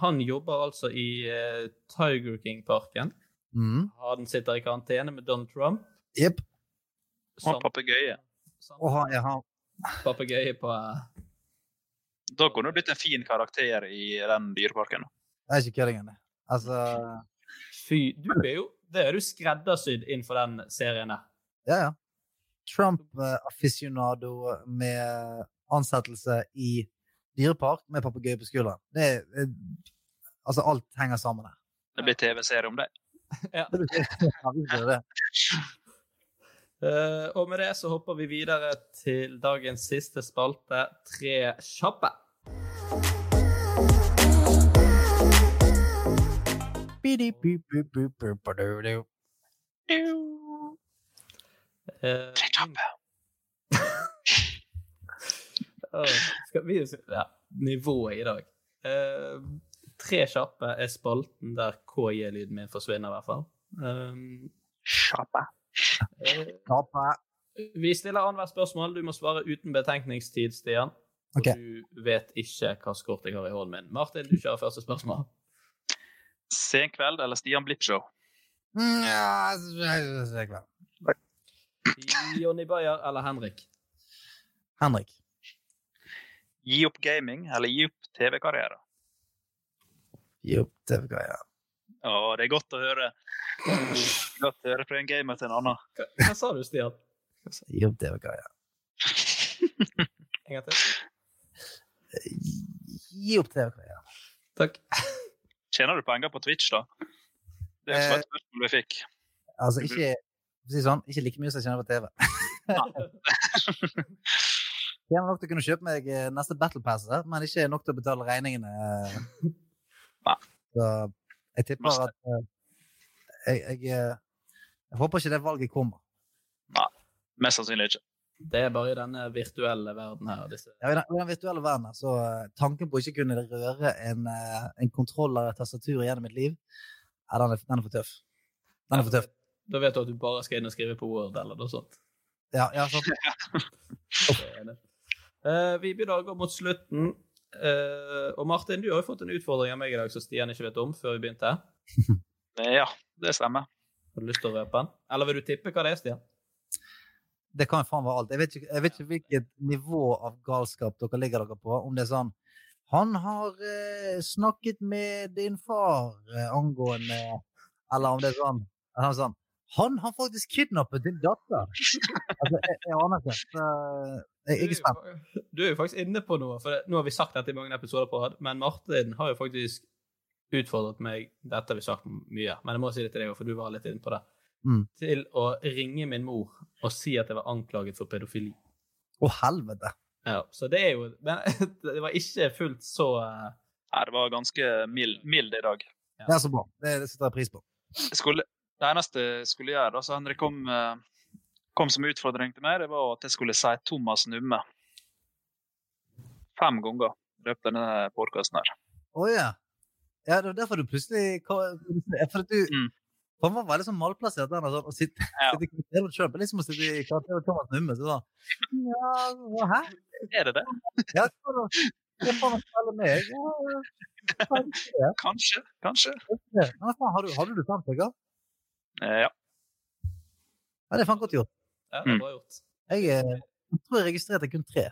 han jobber altså i uh, Tiger King-parken. Mm. Han sitter i karantene med Donald Trump. Jepp. Og papegøye. Og ja, Papegøye på eh, Da kunne du blitt en fin karakter i den dyreparken. Det er ikke kødding det. Altså Fy, du er jo Det er du skreddersydd innenfor den serien der. Ja, ja. Trump-aficionado med ansettelse i dyrepark med papegøye på skulderen. Det er eh, Altså, alt henger sammen her. Det blir TV-serie om det. Ja. Det blir, ja, det blir det. Eh, og med det så hopper vi videre til dagens siste spalte, Tre kjappe. Eh, Tre kjappe. Skal vi ja, Nivået i dag. Uh, tre kjappe er spalten der KJ-lyden min forsvinner, i hvert fall. Um, Kjappe. Eh, vi stiller annethvert spørsmål. Du må svare uten betenkningstid, Stian. Og okay. du vet ikke hva kort jeg har i hånden min. Martin, du kjører første spørsmål. Senkveld eller Stian Blipp-show? Ja, så- så det klart. Jonny Bayer eller Henrik? Henrik. Gi opp gaming eller gi opp TV-karriere? Gi opp TV-greia. Å, det er godt å høre. Godt å høre fra en gamer til en annen. Hva, hva sa du, Stian? Gi opp TV-greia. En gang til. Gi opp TV-greia. Takk. Tjener du penger på Twitch, da? Det er Eh, et spørsmål vi fikk. Altså, ikke, si sånn, ikke like mye som jeg tjener på TV. Tjener nok til å kunne kjøpe meg eh, neste Battle Pass, men ikke nok til å betale regningene. eh. Nei. Så jeg tipper at eh, jeg, jeg, eh, jeg håper ikke det valget kommer. Nei, Mest sannsynlig ikke. Det er bare i denne virtuelle verden her. Disse. Ja, I den, i den virtuelle verden, her, så eh, tanken på å ikke kunne røre en, eh, en kontroll eller tastatur gjennom mitt liv, ja, den, er, den er for tøff. Den er for tøff. Da vet du at du bare skal inn og skrive på Word eller noe sånt. Ja, ja, sånn. Er. Eh, vi begynner å gå mot slutten. Eh, og Martin, du har jo fått en utfordring av meg i dag som Stian ikke vet om før vi begynte. Ja, det stemmer. Har du lyst til å røpe den? Eller vil du tippe hva det er, Stian? Det kan jo faen være alt. Jeg vet, ikke, jeg vet ikke hvilket nivå av galskap dere ligger dere på. Om det er sånn Han har eh, snakket med din far eh, angående Eller om det er sånn, er han sånn Han har faktisk kidnappet din datter! altså, jeg, jeg aner ikke. Så, eh, jeg, er spent. Du er jo faktisk inne på noe, for det, nå har vi sagt dette i mange episoder på rad, men Martin har jo faktisk utfordret meg Dette har vi sagt mye, men jeg må si det til deg òg, for du var litt inne på det. Mm. Til å ringe min mor og si at jeg var anklaget for pedofili. Å, helvete! Ja, så det er jo Men det var ikke fullt så uh... Nei, det var ganske mild, mild i dag. Det er så bra. Det, det setter jeg pris på. Skulle, det eneste jeg skulle gjøre, da, så Henrik kom, eh, kom som utfordring til meg, det var at jeg skulle si Thomas Numme. Fem ganger i løpet av denne podkasten her. Å ja. Ja, det var derfor du plutselig For at du Mm. Han var veldig sånn malplassert der. Altså, å sitte, Ja. sitte i karakteren selv. Er liksom å sitte i karakteren Thomas Numme. Så sånn, ja, hæ? Er det det? Ja, det får du spille meg? Ja. Kanskje. Kanskje. Kanskje. Kanskje. Men faen, har du, hadde du fem stykker? Eh, ja. Ja, det er faen godt gjort. Ja, det er bra gjort. Jeg, eh, jeg tror jeg registrerte kun tre.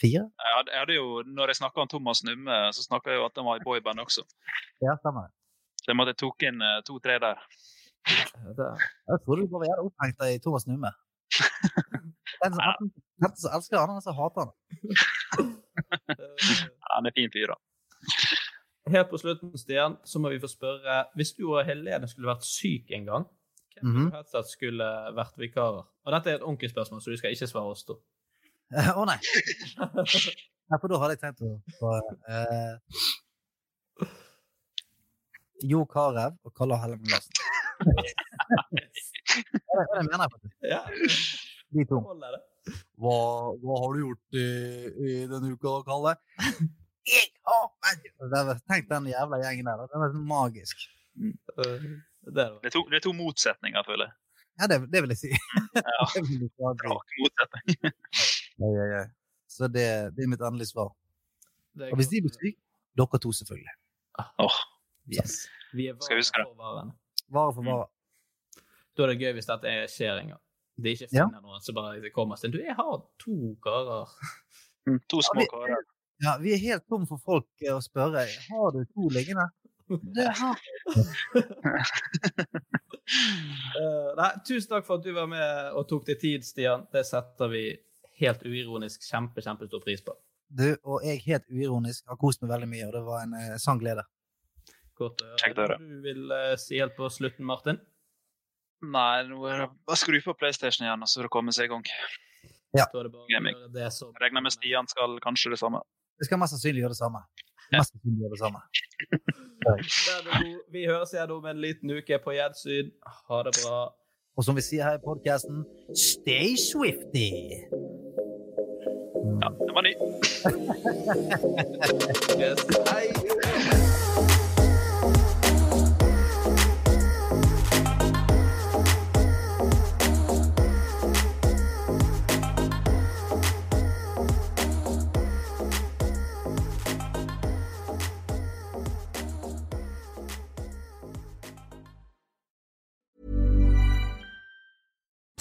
Fire? Jeg hadde, jeg hadde jo, når jeg snakka om Thomas Numme, så snakka jeg jo at han var i boyband også. Ja, stemmer det. Så jeg måtte tok inn eh, to-tre der. Jeg trodde du bare var jævla opphengt i Thomas Numme. Den som enten den som elsker han, den som hater han. Han er fin fyr, da. Helt på slutten, Stian, så må vi få spørre Hvis du og Helene skulle vært syk en gang, hvem mm -hmm. du helst at skulle vært vikarer? Og dette er et ordentlig spørsmål, så du skal ikke svare oss to. Å nei. nei! For da hadde jeg tenkt å eh, Jo Carew og Kalle Hellemann Larsen. det er det jeg mener, faktisk. Ja, De to. Hva, hva har du gjort i, i denne uka, Kalle? Jeg har Tenk den jævla gjengen der. Den er magisk. Eh, Det er det. Det er to, det er to motsetninger, føler jeg. Ja, det, det vil jeg si. Ja. Rak motsetning. Ja, ja, ja. Så det, det er mitt endelige svar. Og hvis de blir syke, dere to selvfølgelig. Oh. Yes. Vi er Skal jeg huske vare det? for varen. Vare for vare. Da er det gøy hvis dette er skjer en gang. Det er ikke Ja. noen som bare kommer til Du, jeg har to karer. Mm, to små vi- karer. Ja, vi er helt tom for folk eh, å spørre. Har du to liggende? Det Eh, nei, tusen takk for at du var med og tok deg tid, Stian. Det setter vi helt uironisk kjempe, kjempestor pris på. Du og jeg helt uironisk har kost meg veldig mye, og det var en eh, sann glede. Godt å høre. Høre. Du vil eh, si helt på slutten, Martin? Nei, nå er det bare skru på PlayStation igjen, og så er det komme seg i gang. Ja. det det som Regner med Stian skal kanskje det samme. Jeg skal mest sannsynlig gjøre det samme. Mest sannsynlig det samme. Vi høres igjen om en liten uke på gjensyn. Ha det bra. Og som vi sier her i podkasten, stay swifty! Ja, det var ny. Yes. Hei.